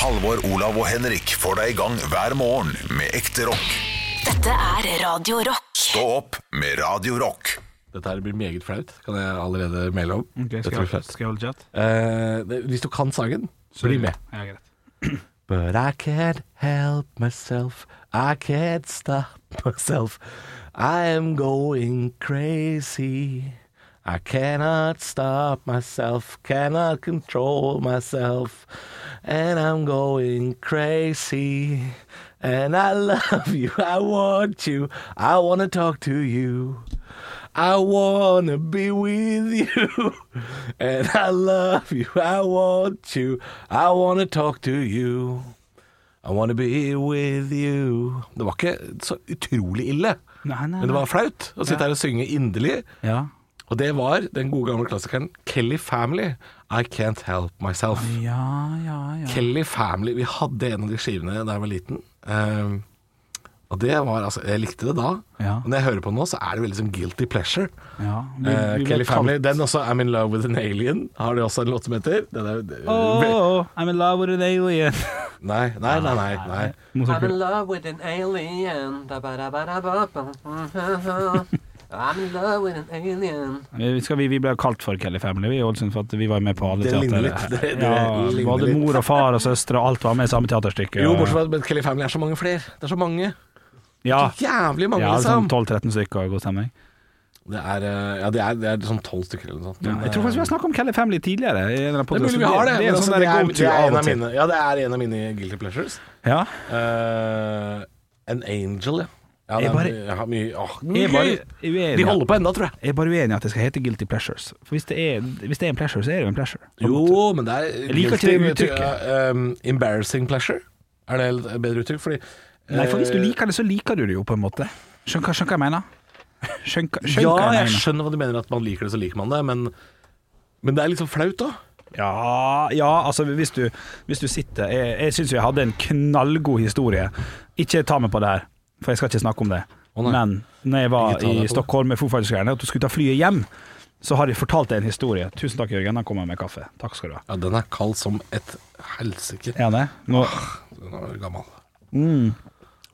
Halvor, Olav og Henrik får deg i gang hver morgen med ekte rock. Dette er Radio Rock. Stå opp med Radio Rock. Dette her blir meget flaut, kan jeg allerede melde om. Ok, Dette skal, blir jeg, flaut. skal jeg holde chat? Eh, det- hvis du kan sangen, bli med. Ja, greit. But I can't help myself, I can't stop myself. I am going crazy. I cannot stop myself, cannot control myself. And I'm going crazy. And I love you, I want you, I wanna talk to you. I wanna be with you. And I love you, I want you, I wanna talk to you. I wanna be with you. Det var ikke så utrolig ille, Nei, nei, men det var flaut å sitte her og synge inderlig. Ja. Og det var den gode gamle klassikeren Kelly Family. I Can't Help Myself. Ja, ja, ja. Kelly Family. Vi hadde en av de skivene da jeg var liten. Um, og det var altså Jeg likte det da. Ja. Og når jeg hører på den nå, så er det veldig som guilty pleasure. ja. Vi- Eh, vi uh, Kelly Family. kalt- Den også, I'm in love with an alien, har de også en låt som heter. Den er, Oh, I'm in love with an alien. Nei, nei, nei. nei, nei. in love with an alien. I'm in love with an alien. Vi, skal, vi, vi ble kalt for Kelly Family vi i Ålesund, for at vi var med på alle teater. Ja, både mor og far og søstre og alt var med i samme teaterstykke. Jo, bortsett fra at Kelly Family er så mange flere. Det er så mange. ja, Jævlig mange, ja, liksom. sånn 12-13 stykker og god stemning. Det er, eh, ja, det er, det er sånn tolv stykker eller noe sånt. Ja, jeg tror faktisk vi har snakket om Kelly Family tidligere. i en Det er mulig vi har det. Det er en altså, sånn det er, det er en av mine, ja, det er en av mine guilty pleasures. Ja. Uh, an Angel, ja. Ja det Jeg bare- jeg har mye, åh, Jeg er bare uenig. Vi holder på enda, tror jeg. Jeg er bare uenig i at det skal hete Guilty Pleasures. For hvis det er, hvis det er en pleasure, så er det jo en pleasure. Jo, men det er Jeg liker ikke det uttrykket. Uh, um, embarrassing pleasure. Er det et bedre uttrykk? Fordi Nei, for hvis du eh, liker det, så liker du det jo på en måte. Skjønner hva jeg mener? Skjønner skjønner Ja, jeg jeg mener. skjønner hva du mener, at man liker det, så liker man det, men, men det er sånn flaut, da. Ja, ja, altså hvis du, hvis du sitter Jeg, jeg syns jeg hadde en knallgod historie. Ikke ta meg på det her, for jeg skal ikke snakke om det. Oh. Men når jeg var i. Stockholm med Foo Fighters-greiene, og du skulle ta flyet hjem, så har jeg fortalt deg en historie. Tusen takk, Jørgen. Han kommer med kaffe. Takk skal du ha. Ja, Den er kald som et helsike. Er det? Nå, Den er gammel.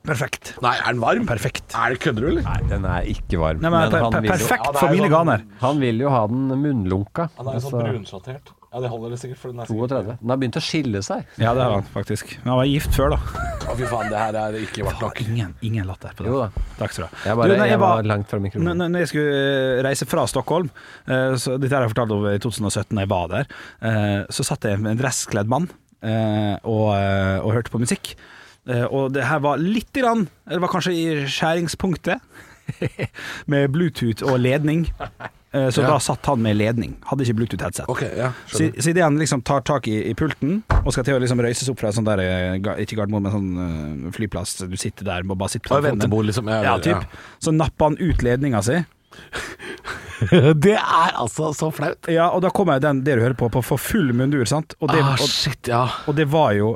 perfekt. Nei, er den varm? Perfekt. Er det Kødder du, eller? Nei, den er ikke varm. Nei, men, per, han per, vil jo- perfekt Ja, for mine sånn- ganer. Han vil jo ha den munnlunka. Han er jo sånn Altså, brunsjattert. Ja, det holder det sikkert, for den er sikkert 32. Den har begynt å skille seg. Ja, det har han faktisk. Men han var gift før, da. Å, fy faen, det her er ikke vært nok. Ingen, ingen latter på det. Jo da. Takk skal du ha. Jeg, bare, Du, nei, jeg, jeg var var- langt fra mikrofonen. når jeg skulle eh, reise fra Stockholm, eh, så dette har jeg fortalt om i 2017 da jeg var der, eh, så satt jeg med en dresskledd mann eh, og, og hørte på musikk. Eh, Og det her var litt grann, eller var kanskje i skjæringspunktet, med Bluetooth og ledning. Eh, Så Ja. da satt han med ledning, hadde ikke Bluetooth-headset. Okay, ja, Så, så idet han liksom tar tak i, i pulten og skal til å liksom røyses opp fra en sånn der eh, Ikke Gardermoen, men sånn eh, flyplass, du sitter der og bare sitter på ventebord, liksom. Ja, Ja. Så napper han ut ledninga si. Det er altså så flaut. Ja, og da kommer den det du hører på, på for full mundur, sant? Og det, Ah, shit, ja. og det var jo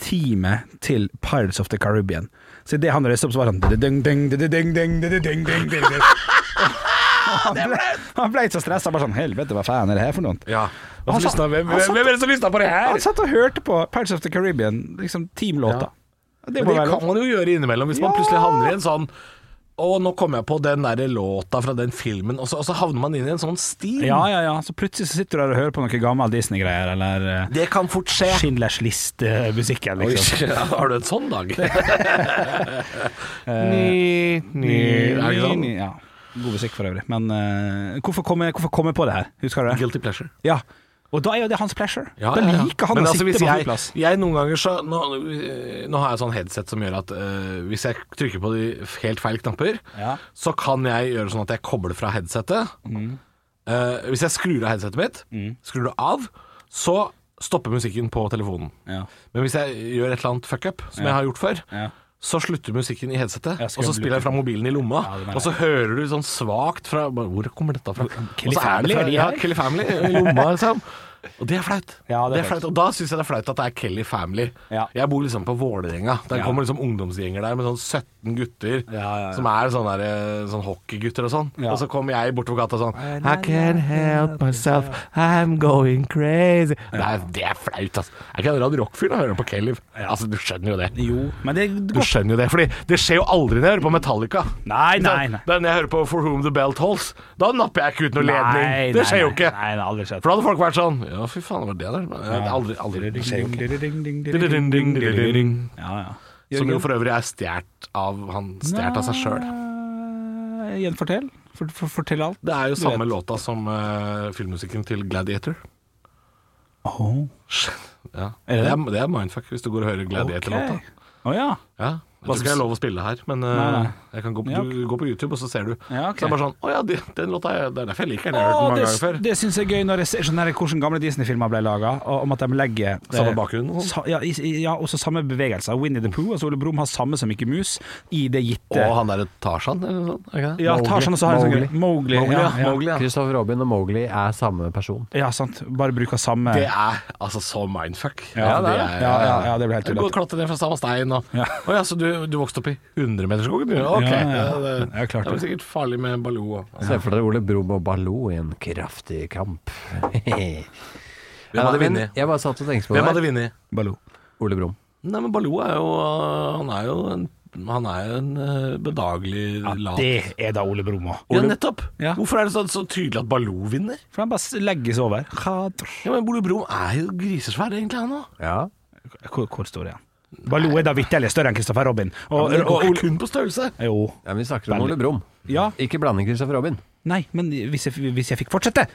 teamet til Pirates of the Caribbean. Så idet han røyste opp, så var han han ble, han ble så stressa. Bare sånn Helvete, hva faen er det her for noe? Ja. Hvem, satt, hvem, hvem, hvem, er det som lysta på det her? Han satt og hørte på Parts of the Caribbean, liksom teamlåta. Ja. Det, det kan man jo gjøre innimellom, hvis man plutselig havner i en sånn og nå kom jeg på den der låta fra den filmen, og så, og så, havner man inn i en sånn stil. Ja, ja, ja. Så plutselig så sitter du der og hører på noen gammel Disney-greier, eller eh, Det kan fort skje. Schindlers List-musikken, liksom. Oi, har du en sånn dag? Eh, ny, ny, ny, ny, sånn? ny, ja. God musikk for øvrig. Men uh, hvorfor kom jeg hvorfor kom jeg på det her? Husker du det? Guilty pleasure. Ja. Og da er jo det hans pleasure. Ja, da liker han Men å altså, sitte på jeg, flyplass. jeg noen ganger så Nå, nå har jeg sånn headset som gjør at uh, hvis jeg trykker på de helt feil knapper, Ja. så kan jeg gjøre sånn at jeg kobler fra headsetet. Mm. Uh, hvis jeg skrur av headsetet mitt, skrur det av, så stopper musikken på telefonen. Ja. Men hvis jeg gjør et eller annet fuck up, som jeg har gjort før, Ja. Så slutter musikken i headsetet, og så spiller jeg fra mobilen i lomma, Ja, og så hører du sånn svakt fra Hvor kommer dette fra? Kelly Family, fra- Ja? Kelly Family i lomma, liksom. Og det er flaut. Ja, det er flaut. Og da syns jeg det er flaut at det er Kelly Family. Ja. Jeg bor liksom på Vålerenga. Der kommer liksom ungdomsgjenger der med sånn 17 gutter som er sånne, der, eh, sånn hockeygutter og sånn. Og så kommer jeg bortover gata sånn I can't help myself, I'm going crazy. Nei, det er flaut, altså. Er ikke en rad rockfyr når å høre på Kelly? Altså, du skjønner jo det. Jo, men det Du skjønner jo det, fordi det skjer jo aldri når jeg hører på Metallica. Nei, nei, nei. Da når jeg hører på For Whom The Bell Tolls, da napper jeg ikke ut noe ledning. Nei, Det skjer jo ikke. Nei, det har aldri skjedd. For da hadde folk vært sånn Ja, fy faen, det var det der. Jeg har Aldri, aldri. Ja, ja. Som jo for øvrig er stjålet av Han stjålet av seg sjøl. Gjenfortell. For, for, fortell alt. Det er jo samme vet. låta som uh, filmmusikken til Gladiator. Oh. Ja. Er det Det, er, det er mindfuck hvis du går og hører Gladiator-låta. Å ja. Ja. Jeg tror ikke jeg har lov å spille her, men uh, Nei, nei. Jeg kan gå på, Ja, du går på YouTube, og så ser du. Ja, okay. Så det er bare sånn Å ja, de, den låta er Det er derfor jeg liker den. Jeg har hørt den mange det ganger før. det syns jeg er gøy når jeg ser sånn her, hvordan gamle Disney-filmer ble laga, om at de legger Samme bakgrunn og sånn. Sa, ja, ja, også samme bevegelser. Winnie the Pooh, altså Ole Brumm har samme som Mikke Mus i det gitte Og han derre Tarzan, eller noe sånt? Okay. Ja, Tarzan Tarzan også har en sånn Mowgli. gøy. Mowgli. Mowgli, ja, ja. ja. Ja. Christopher Robin og Mowgli er samme person. ja, sant. Bare bruker samme Det er altså så mindfuck. Ja, det er. Ja, ja, ja, det blir helt Jeg Gå og klatre ned fra samme stein og Ja. Å ja, så du, du vokste opp i 100-meterskogen? du? Ok. Ja, ja. det, klart det er det. sikkert farlig med Baloo. og- Se for dere Ole Brumm og Baloo i en kraftig kamp. Hvem hadde vunnet? Jeg bare satt og tenkte på Hvem det. hadde vunnet? Baloo. Ole Brumm. Nei, men Baloo er jo Han er jo en, han er jo en øh, bedagelig Ja, lat det er da Ole Brumm òg. Ja, nettopp. Ja. Hvorfor er det så, så tydelig at Baloo vinner? For han bare legges over. Ja, men Ole Brumm er jo grisesvær, egentlig, han òg. Ja. Hvor, hvor står det Baloo er da vitterlig større enn Christopher Robin. Og, Det og, går ikke kun på størrelse. jo. ja, men vi snakker om Ole Brumm. Ja. Ikke blande Christopher Robin. Nei, men hvis jeg, hvis jeg fikk fortsette,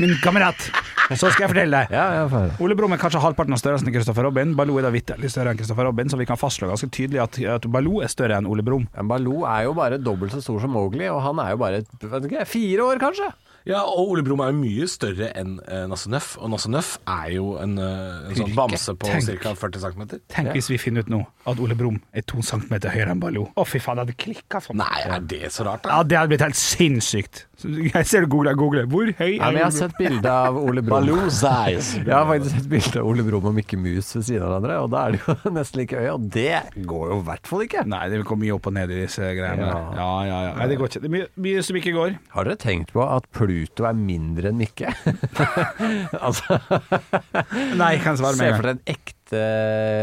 min kamerat, så skal jeg fortelle deg. Ja, ja. Ole Brumm er kanskje halvparten av størrelsen til Christopher Robin. Baloo er da vitterlig større enn Christopher Robin, så vi kan fastslå ganske tydelig at, at Baloo er større enn Ole Brumm. Ja, Baloo er jo bare dobbelt så stor som Mowgli, og han er jo bare vet ikke, fire år, kanskje. Ja, og Ole Brumm er jo mye større enn uh, Nasse Nøff. Og Nasse Nøff er jo en, uh, en sånn bamse på ca. 40 cm. Tenk hvis vi finner ut nå at Ole Brumm er to centimeter høyere enn Baloo. Å, fy faen, det hadde klikka sånn. Nei, er det så rart, da? Ja, det hadde blitt helt sinnssykt. Jeg ser du googler, googler. Hvor høy Ja, er men jeg har sett bilde av Ole Brumm. Baloo size. Jeg har faktisk sett bilde av Ole Brumm og Mikke Mus ved siden av hverandre, og da er de jo nesten like høye, og det går jo i hvert fall ikke. Nei, det går mye opp og ned i disse greiene. Ja. Ja, ja, ja. ja. Nei, det går ikke. Det er mye, mye som ikke går. Har dere tenkt på at Pluto er mindre enn Mikke? altså, Nei, kan svare se for deg en ekte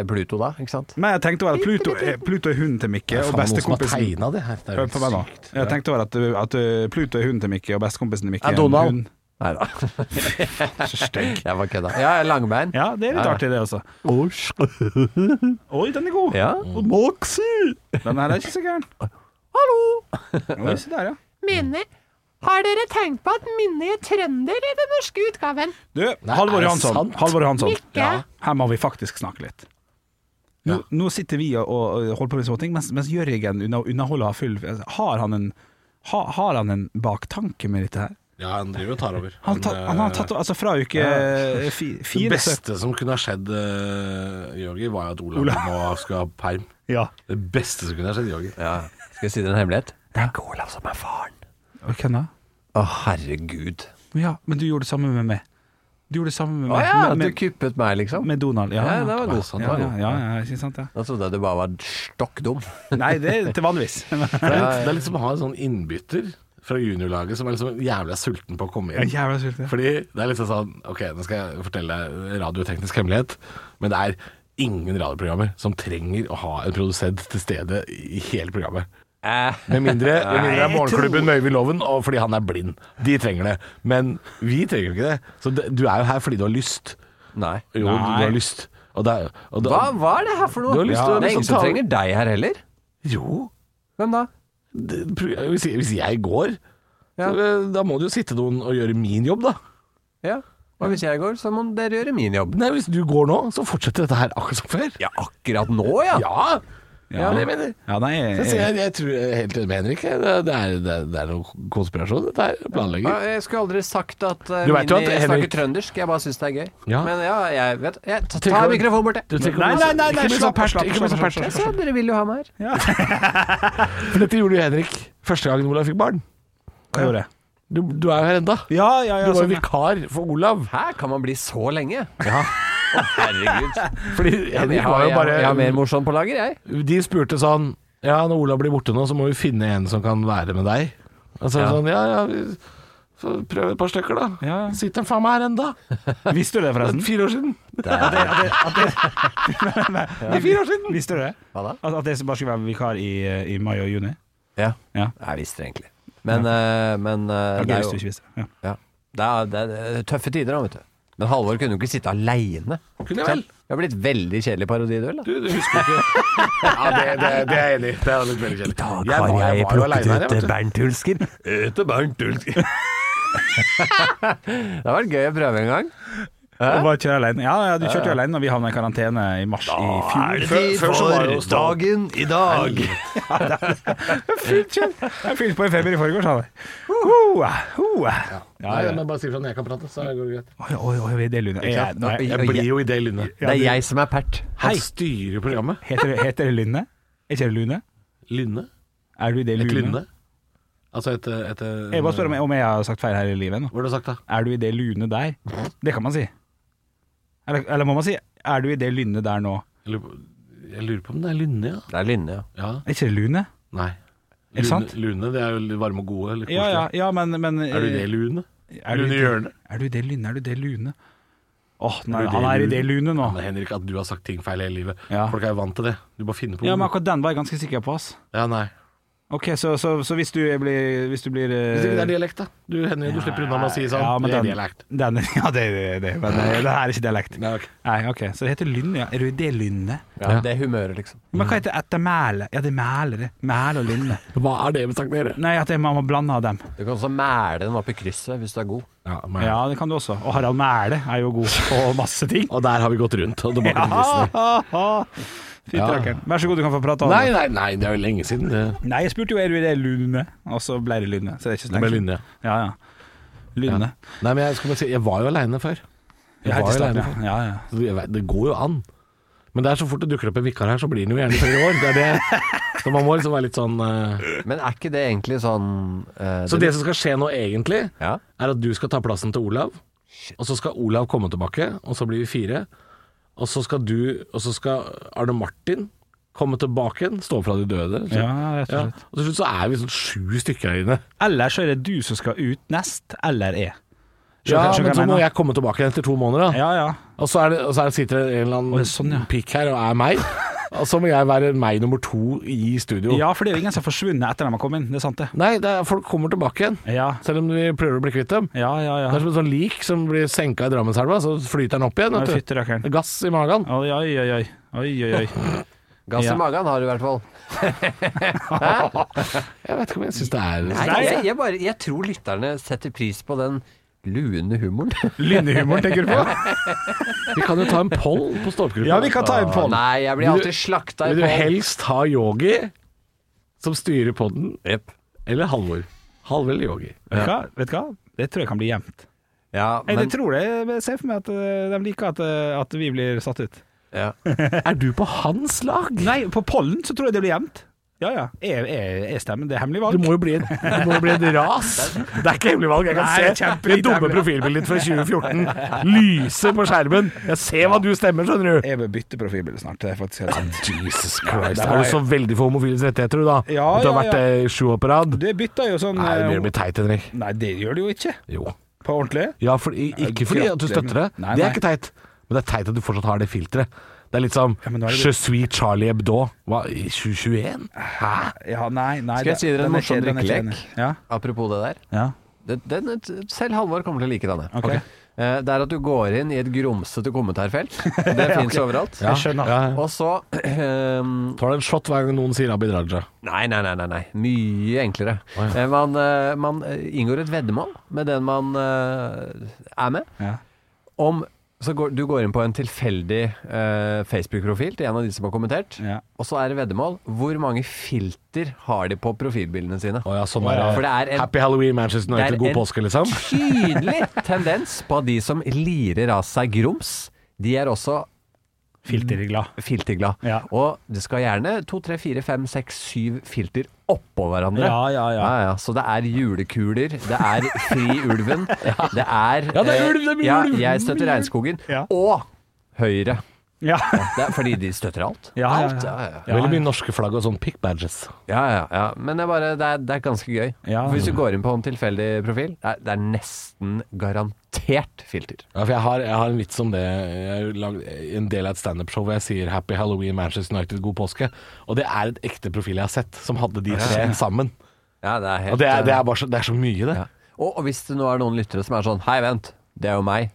Pluto da, ikke sant? Men jeg tenkte over at Pluto Pluto er hunden til Mikke, og bestekompisen tegna det her. Det er Hør på meg nå. sykt. Jeg tenkte over at, at uh, Pluto er hunden til Mikke, og bestekompisen til Mikke Er en hund. Nei da. Så stygg. Jeg var kødda. Ja, langbein. Ja, det er litt artig, det også. Oi, den er god. Ja. Moxie! Den her er ikke så gæren. Hallo! Oi, se der, ja. Minne. Har dere tenkt på at Minni er trønder i den norske utgaven? Du, Halvor Johansson. Halvor Johansson. Ja. Her må vi faktisk snakke litt. Nå, nå sitter vi og, og holder på med sånne ting, mens, mens Jørgen under- underholder har full Har han en ha, Har han en baktanke med dette her? Ja, han driver og tar over. Han, ta, han har øh, tatt Altså fra uke ja. fire Det beste som kunne ha skjedd, uh, Georgi, var at Olav Olav. nå skal ha perm. Ja. Det beste som kunne ha skjedd, Jørgen. ja. Skal jeg si dere en hemmelighet? Det er ikke Olav som er faren. Hvem da? Å, herregud. Ja, men du gjorde det samme med meg. Du gjorde det samme med Å meg. ja, med, du med, kuppet meg, liksom? med Donald. Ja, Ja, det var god. sånn, ja, det ja, var ja, ja, ikke sant, ja. Da trodde jeg du bare var stokk dum. Nei, det er til vanligvis. Det er, litt, det er litt som å ha en sånn innbytter fra juniorlaget som er liksom jævla sulten på å komme Jeg er inn. jævla sulten. Fordi det er litt sånn Ok, nå skal jeg fortelle deg radioteknisk hemmelighet, men det er ingen radioprogrammer som trenger å ha en produsent til stede i hele programmet. Eh. Med mindre, med mindre det er Morgenklubben med Øyvind Loven, og fordi han er blind. De trenger det. Men vi trenger jo ikke det. Så det, du er jo her fordi du har lyst. Nei. Jo, Nei. du har lyst. Og det, er- og det, Hva, hva er det her for noe? Du har lyst til å det er liksom ingen som ta- trenger deg her heller. Jo. Hvem da? Det, hvis, hvis jeg går, Ja. så, eh, da må det jo sitte noen og gjøre min jobb, da. Ja. Og hvis jeg går, så må dere gjøre min jobb. Nei, hvis du går nå, så fortsetter dette her akkurat som før. Ja, akkurat nå, ja. Ja! Ja. det mener jeg. Ja, nei, Så jeg, jeg, jeg tror er helt enig med Henrik. Det, det, er, det, er, det er noe konspirasjon, dette her. Ja, Jeg skulle aldri sagt at uh, Mini at Henrik- snakker trøndersk. Jeg bare syns det er gøy. Ja. Men ja, jeg vet jeg, Ta, ta mikrofonen bort, det jeg. Nei, nei, nei, nei, ikke bli så slapp av, dere vil jo ha meg her. For dette gjorde jo Henrik første gangen Olav fikk barn. Hva gjorde jeg? Du, du er jo her enda. Ja, ja, ja. Du var jo sånn, vikar for Olav. Hæ, kan man bli så lenge? Ja. Herregud. Fordi Henrik jeg, var har- jo jeg, bare jeg har mer morsomt på lager, jeg. De spurte sånn Ja, når Olav blir borte nå, så må vi finne en som kan være med deg. Og så det Ja. sånn Ja, ja, vi får prøve et par stykker, da. Ja. Sitter han faen meg her enda? Visste du det, forresten? Fire år siden. At det, at det, at det, Det er fire år siden. Visste du det? Hva da? At, at jeg bare skulle være vikar i, i mai og juni? Ja. Ja. Jeg visste det egentlig. Men, eh, men eh, Det er gøy hvis du jo, ikke visste. Ja. ja. det, er, det er tøffe tider nå, vet du. Men Halvor kunne jo ikke sitte aleine. Kunne jeg vel? Det har blitt veldig kjedelig parodiduell. da. Du, du husker ikke Ja, det, det, det er jeg enig i. Det er litt veldig kjedelig. Da Jeg har jeg her, jeg, vet du. Bernt Hulsker. Etter Bernt Hulsker. det har vært gøy å prøve en gang. Og bare kjøre alene. Ja, ja, du kjørte jo alene når vi havna i karantene i mars i fjor. Før, før så var det jo for dagen i dag. Fylt kjør. Jeg fylte på i feber i forgårs, sa jeg. Ja, Nei, ja. men bare si fra når jeg kan prate, så går det greit. Oi, oi, oi, det er Lune. Ikke Jeg, sant? Jeg blir jo i det lynnet. Det er jeg som er pert. Han styrer programmet. heter, det- heter det Lynne? Er ikke det Lune? Lynne? Er du i det Et Lune? Altså et, et Jeg bare spør om jeg, om jeg har sagt feil her i livet nå. Hva har du sagt, da? Er du i det Lune der? Det kan man si. Eller, eller må man si Er du i det lynnet der nå? Jeg lurer på, jeg lurer på om det er Lynne, ja. Det er Lynne, ja. ja. Er ikke det Lune? Nei. Er det sant? Lune, det er jo varme og gode. Litt Ja, ja, koselig. ja men, men Er du i det Lune? Er du i Lune det- Hjørne? Er du i det Lune? Er du i det Lune? Åh, nei, Er du i han er i Lune? det Lune nå. Ja, men Henrik, at du har sagt ting feil hele livet. Ja. Folk er jo vant til det. Du bare finner på Ja, men ord. akkurat den var jeg ganske sikker på, ass. Ja, nei. Ok, så, så, så hvis du blir Hvis du blir eh, Hvis det er dialekt, da. Du, Henrik, du slipper unna med å si sånn. Ja, men det er den- dialekt. Den, ja, det er det, men det, det er ikke dialekt. Nei, ok. Nei, ok, Så det heter Lynne, ja. Er du i det Lynne? ja. Det er humøret, liksom. Men hva heter ettermæle? Ja, det er mæle, det. Mæle og Lynne. Hva er det med sagt dere? Nei, at man må blande av dem. Du kan også mæle den opp i krysset hvis du er god. Ja, men, Ja, det kan du også. Og Harald Mæle er jo god på masse ting. Og der har vi gått rundt. Og tilbake til Disney. Fy trakkeren. Vær så god, du kan få prate om det. nei, nei, nei, det er jo lenge siden. Det, Nei, jeg spurte jo er du i det Lune, og så ble det Lune. Så det er ikke så det ble lenge siden. Ja, ja. Lynne. Nei, men jeg skal bare si, jeg var jo aleine før. Jeg var jo aleine før. ja, ja. Vet, Det går jo an. Men det er så fort det dukker opp en vikar her, så blir den jo gjerne flere år. Det er det. Så man må liksom være litt sånn uh... Men er ikke det egentlig sånn uh, Så det som skal skje nå egentlig, Ja. er at du skal ta plassen til Olav. Og så skal Olav komme tilbake, og så blir vi fire. Og så skal du Og så skal Arne Martin komme tilbake igjen, stå fra de døde. Så, Ja, rett og ja. slett. Og til slutt så er vi sånn sju stykker her inne. Eller så er det du som skal ut nest, eller jeg. Ja, men så må jeg komme tilbake igjen etter to måneder, da. Ja, ja. Og så, det, og så er det, sitter det en eller annen sånn, ja. pikk her og er meg. Og så må jeg være meg nummer to i studio. Ja, for det er jo ingen som har forsvunnet etter de har kommet inn. Det er sant, det. Nei, det er, folk kommer tilbake igjen. Ja, Selv om vi prøver å bli kvitt dem. ja, ja. Det er som et sånn lik som blir senka i Drammenselva, så flyter den opp igjen. Vet du. Fytter. Gass i magen. Oi, oi, oi. oi. Oi, oi, oi. Gass Ja. i magen har du i hvert fall. Jeg vet ikke om jeg syns det er Nei, jeg, jeg, bare, jeg tror lytterne setter pris på den lune humoren. Lynnehumoren, tenker du på? Vi kan jo ta en poll på stålgruppa. Ja, vi kan ta en poll. Nei, jeg blir alltid slakta i Vil du poll. helst ha Yogi som styrer podden, Jepp. eller Halvor? Halvor eller Yogi? Vet du hva? Vet du hva? Det tror jeg kan bli jevnt. Ja, Jeg men, tror det. Jeg ser for meg at eh, de liker at, eh, at vi blir satt ut. ja. Er du på hans lag? Nei, på pollen så tror jeg det blir jevnt. Ja, ja. Jeg, jeg, jeg stemmer. Det er hemmelig valg. Du må jo bli, en, du må bli en ras. Det er ikke hemmelig valg. Jeg kan Nei, se det dumme profilbildet ditt fra 2014 lyse på skjermen. Jeg ser hva du stemmer, skjønner du. Jeg bør bytte profilbilde snart. Det er faktisk helt sant. Jesus Christ. det Er har du så veldig for homofiles rettigheter, du, da? Ja, At du har ja, vært det sju år på rad? Det bytta jo sånn Nei, det eh, begynner å bli teit, Henrik. Nei, det gjør det jo ikke. Jo. På ordentlig. Ja, for, ikke fordi at du støtter det. Nei, Det er ikke teit. Men det er teit at du fortsatt har det filteret. Det er litt som Ja, er det- Je suis Charlie Hebdo. Hva, i 2021? Hæ? Ja, nei, nei Skal jeg si dere en den morsom ikke- den ikke drikkelek? Ja, Apropos det der. ja. Det, den, selv Halvor kommer til å like denne. Okay. okay. Det er at du går inn i et grumsete kommentarfelt. Det fins overalt. Ja, Jeg skjønner. Ja, ja. Og så um, Tar du en shot hver gang noen sier Abid Raja? Nei, nei, nei, nei, mye enklere. Eh, Man, eh, man eh, inngår et veddemål med den man uh, er med, Ja. om så går, Du går inn på en tilfeldig eh, Facebook-profil til en av de som har kommentert, Ja. og så er det veddemål. Hvor mange filter har de på profilbildene sine? Å ja, sånn er for det er en- Happy Halloween, Manchester Det er United, god påske, liksom? Tydelig tendens på at de som lirer av seg grums, de er også Filterglad. filterglad. Ja. Og det skal gjerne to, tre, fire, fem, seks, syv filter oppå hverandre. Ja, ja, ja. Så det er julekuler, det er Fri ulven, det er Ja, det er eh, ulv, det ja, ulv. Jeg støtter regnskogen. Ja. Og Høyre. Ja. Det er fordi de støtter alt. Ja, ja, ja. Alt, ja, ja. Ja, Veldig mye norske flagg og sånn pick badges. Ja, ja, ja. Men det er, bare, det er, det er ganske gøy. Ja. Hvis du går inn på en tilfeldig profil, det er, det er nesten garantert filter. Ja, for jeg har, jeg har en vits om det. Jeg har lagd en del av et standup-show hvor jeg sier 'Happy Halloween, Manchester United, god påske'. Og det er et ekte profil jeg har sett, som hadde de tre sammen. Ja, det er helt Og det er, det eh, er, bare så, det er så mye, det. ja. og, og hvis det nå er noen lyttere som er sånn Hei, vent, det er jo meg.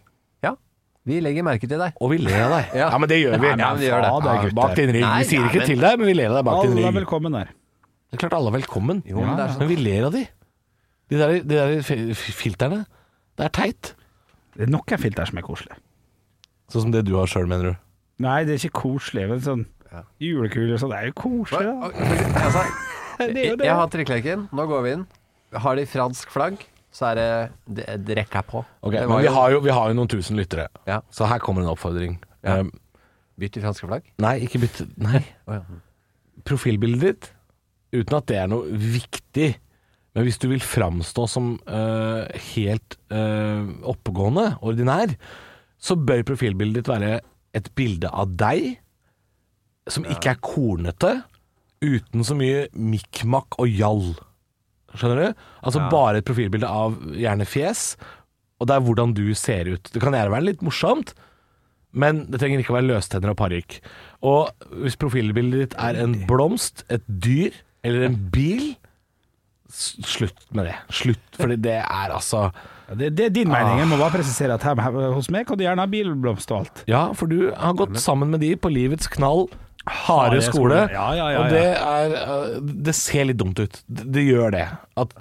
Vi legger merke til deg. Og vi ler av deg. Ja. Ja, men det gjør vi. Ja, men vi gjør det. Ja, Ja, gutter. bak din rygg. Nei, vi sier nei, ikke men- til deg, men vi ler av deg bak din Alle er rygg. velkommen der. Det er klart alle er velkommen. Jo, men det er sånn. Men vi ler av de. De der, de der fi- fi- filterne. Det er teit. Det er noen filter som er koselige. Sånn som det du har sjøl, mener du. Nei, det er ikke koselig. Men sånn julekuler og sånn, det er jo koselig. da. Altså, Det er jeg, det. jeg har trikkeleken. Nå går vi inn. Har de fransk flagg, så er det, det, det rekker jeg på. Okay, Men vi jo- har, jo, vi har jo noen tusen lyttere, Ja. så her kommer en oppfordring. Ja. Um, Bytt til franske flagg. nei, ikke bytt Nei. Oh, ja. Profilbildet ditt, uten at det er noe viktig Men hvis du vil framstå som uh, helt uh, oppegående, ordinær, så bør profilbildet ditt være et bilde av deg som ikke er kornete, uten så mye mikk-makk og gjall. Skjønner du? Altså Ja. bare et profilbilde av gjerne fjes, og det er hvordan du ser ut. Det kan gjerne være litt morsomt, men det trenger ikke å være løstenner og parykk. Og hvis profilbildet ditt er en blomst, et dyr eller en bil, slutt med det. Slutt, for det er altså Det, det er din mening. Jeg må bare presisere at her, her hos meg kan du gjerne ha bilblomst og alt. Ja, for du har gått sammen med de på livets knall, harde skole. skole. Ja, ja, ja, og det er øh, Det ser litt dumt ut. Det, det gjør det. At,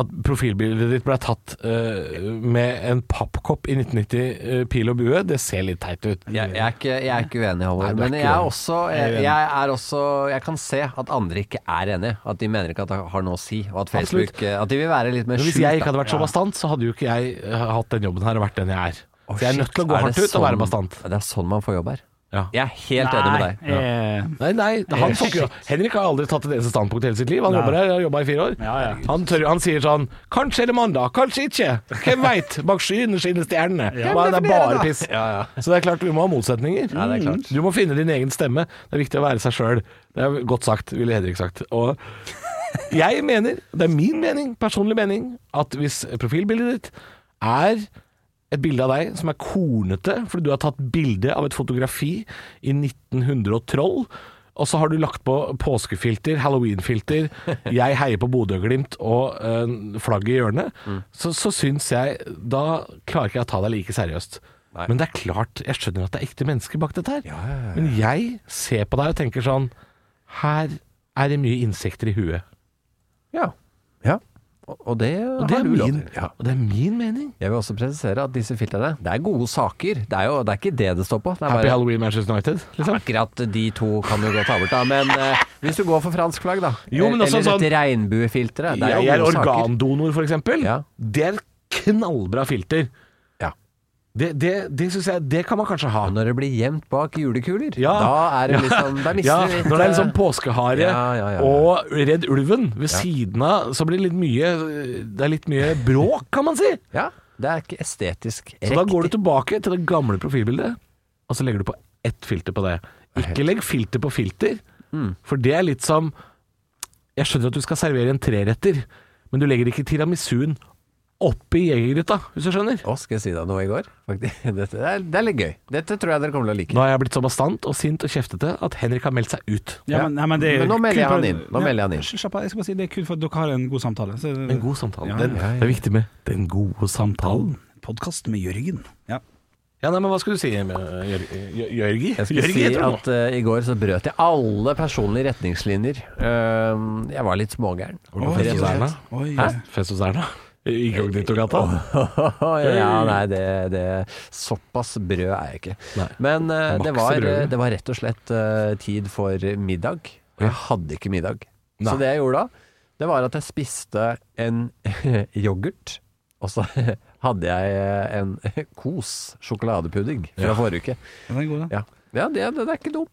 at profilbildet ditt ble tatt uh, med en pappkopp i 1990 uh, pil og bue, det ser litt teit ut. Jeg, jeg, er ikke, jeg er ikke uenig, er Men jeg er også Jeg er jeg, er også Jeg kan se at andre ikke er enige. At de mener ikke at det har noe å si. Og at Facebook Absolutt. At de vil være litt mer skjult. hvis jeg ikke hadde vært så bastant, så hadde jo ikke jeg hatt den jobben her og vært den jeg er. Oh, Så jeg er nødt til å gå hardt ut og være sånn- bastant. Det er sånn man får jobb her. Ja. Jeg er helt enig med deg. Eh, Nei, nei, han får ikke Henrik har aldri tatt et eneste standpunkt i hele sitt liv. Han jobber her, har jobba i fire år. Ja, ja. Han, tør, han sier sånn Kanskje er det mandag, kanskje ikke. Hvem veit? Bak skyene skinner stjernene. Ja. Det er bare piss. Så det er klart vi må ha motsetninger. Ja, det er klart. Du må finne din egen stemme. Det er viktig å være seg sjøl. Det er godt sagt, ville Henrik sagt. Og jeg mener, det er min mening, personlig mening, at hvis profilbildet ditt er et bilde av deg som er kornete, fordi du har tatt bilde av et fotografi i 1912, og så har du lagt på påskefilter, halloweenfilter, jeg heier på Bodø-Glimt og øh, flagget i hjørnet, så, så syns jeg Da klarer ikke jeg å ta deg like seriøst. Nei. Men det er klart, jeg skjønner at det er ekte mennesker bak dette her. Men jeg ser på deg og tenker sånn Her er det mye insekter i huet. Ja. ja. Og, det, Og det, er min. Ja. og det er min mening. Jeg vil også presisere at disse filtrene, det er gode saker. Det er jo det er ikke det det står på. Det er Happy bare Halloween Manchester United, liksom. Akkurat de to kan du godt ta bort, da. Men eh, hvis du går for fransk flagg, da. Jo, men også Eller sånn- et regnbuefiltre. Det er Jeg jo er gode saker. organdonor, eksempel. Ja. Det er et knallbra filter. Det, det, det syns jeg Det kan man kanskje ha. Når det blir gjemt bak julekuler, Ja. da er det liksom Da mister Ja, du litt når det er liksom eh, påskehare Ja, og Redd Ulven ved siden av, så blir det litt mye Det er litt mye bråk, kan man si. Ja. Det er ikke estetisk Så da går du tilbake til det gamle profilbildet, og så legger du på ett filter på det. Ikke legg filter på filter, Mm. for det er litt som Jeg skjønner at du skal servere en treretter, men du legger ikke tiramisuen oppi jegergryta, hvis du skjønner. Å, skal jeg si deg noe i går? Faktisk. Dette det er, det er litt gøy. Dette tror jeg dere kommer til å like. Nå har jeg blitt så bastant og sint og kjeftete at Henrik har meldt seg ut. Ja, men, nei, men, det er Men nå melder jeg han inn. Nå melder jeg han inn. Slapp av, jeg skal bare si det er kun for at dere har en god samtale. Så, En god samtale. Ja, Den, ja, ja. Det er viktig med den gode samtalen. Podkast med Jørgen. Ja. Ja, nei, men hva skulle du si, Jør- Jørgi? Jeg skulle Jørgi si jeg at uh, i går så brøt jeg alle personlige retningslinjer. Uh, jeg var litt smågæren. Fest hos Erna? Inkognito-gata? ja, nei, det, det Såpass brød er jeg ikke. Nei. Men uh, det, var, det var rett og slett uh, tid for middag. Og jeg hadde ikke middag. Så det jeg gjorde da, det var at jeg spiste en yoghurt. Og så hadde jeg eh, en Kos sjokoladepudding fra Ja. forrige uke. Den er god, da. Ja. Ja, det, det er ikke dum.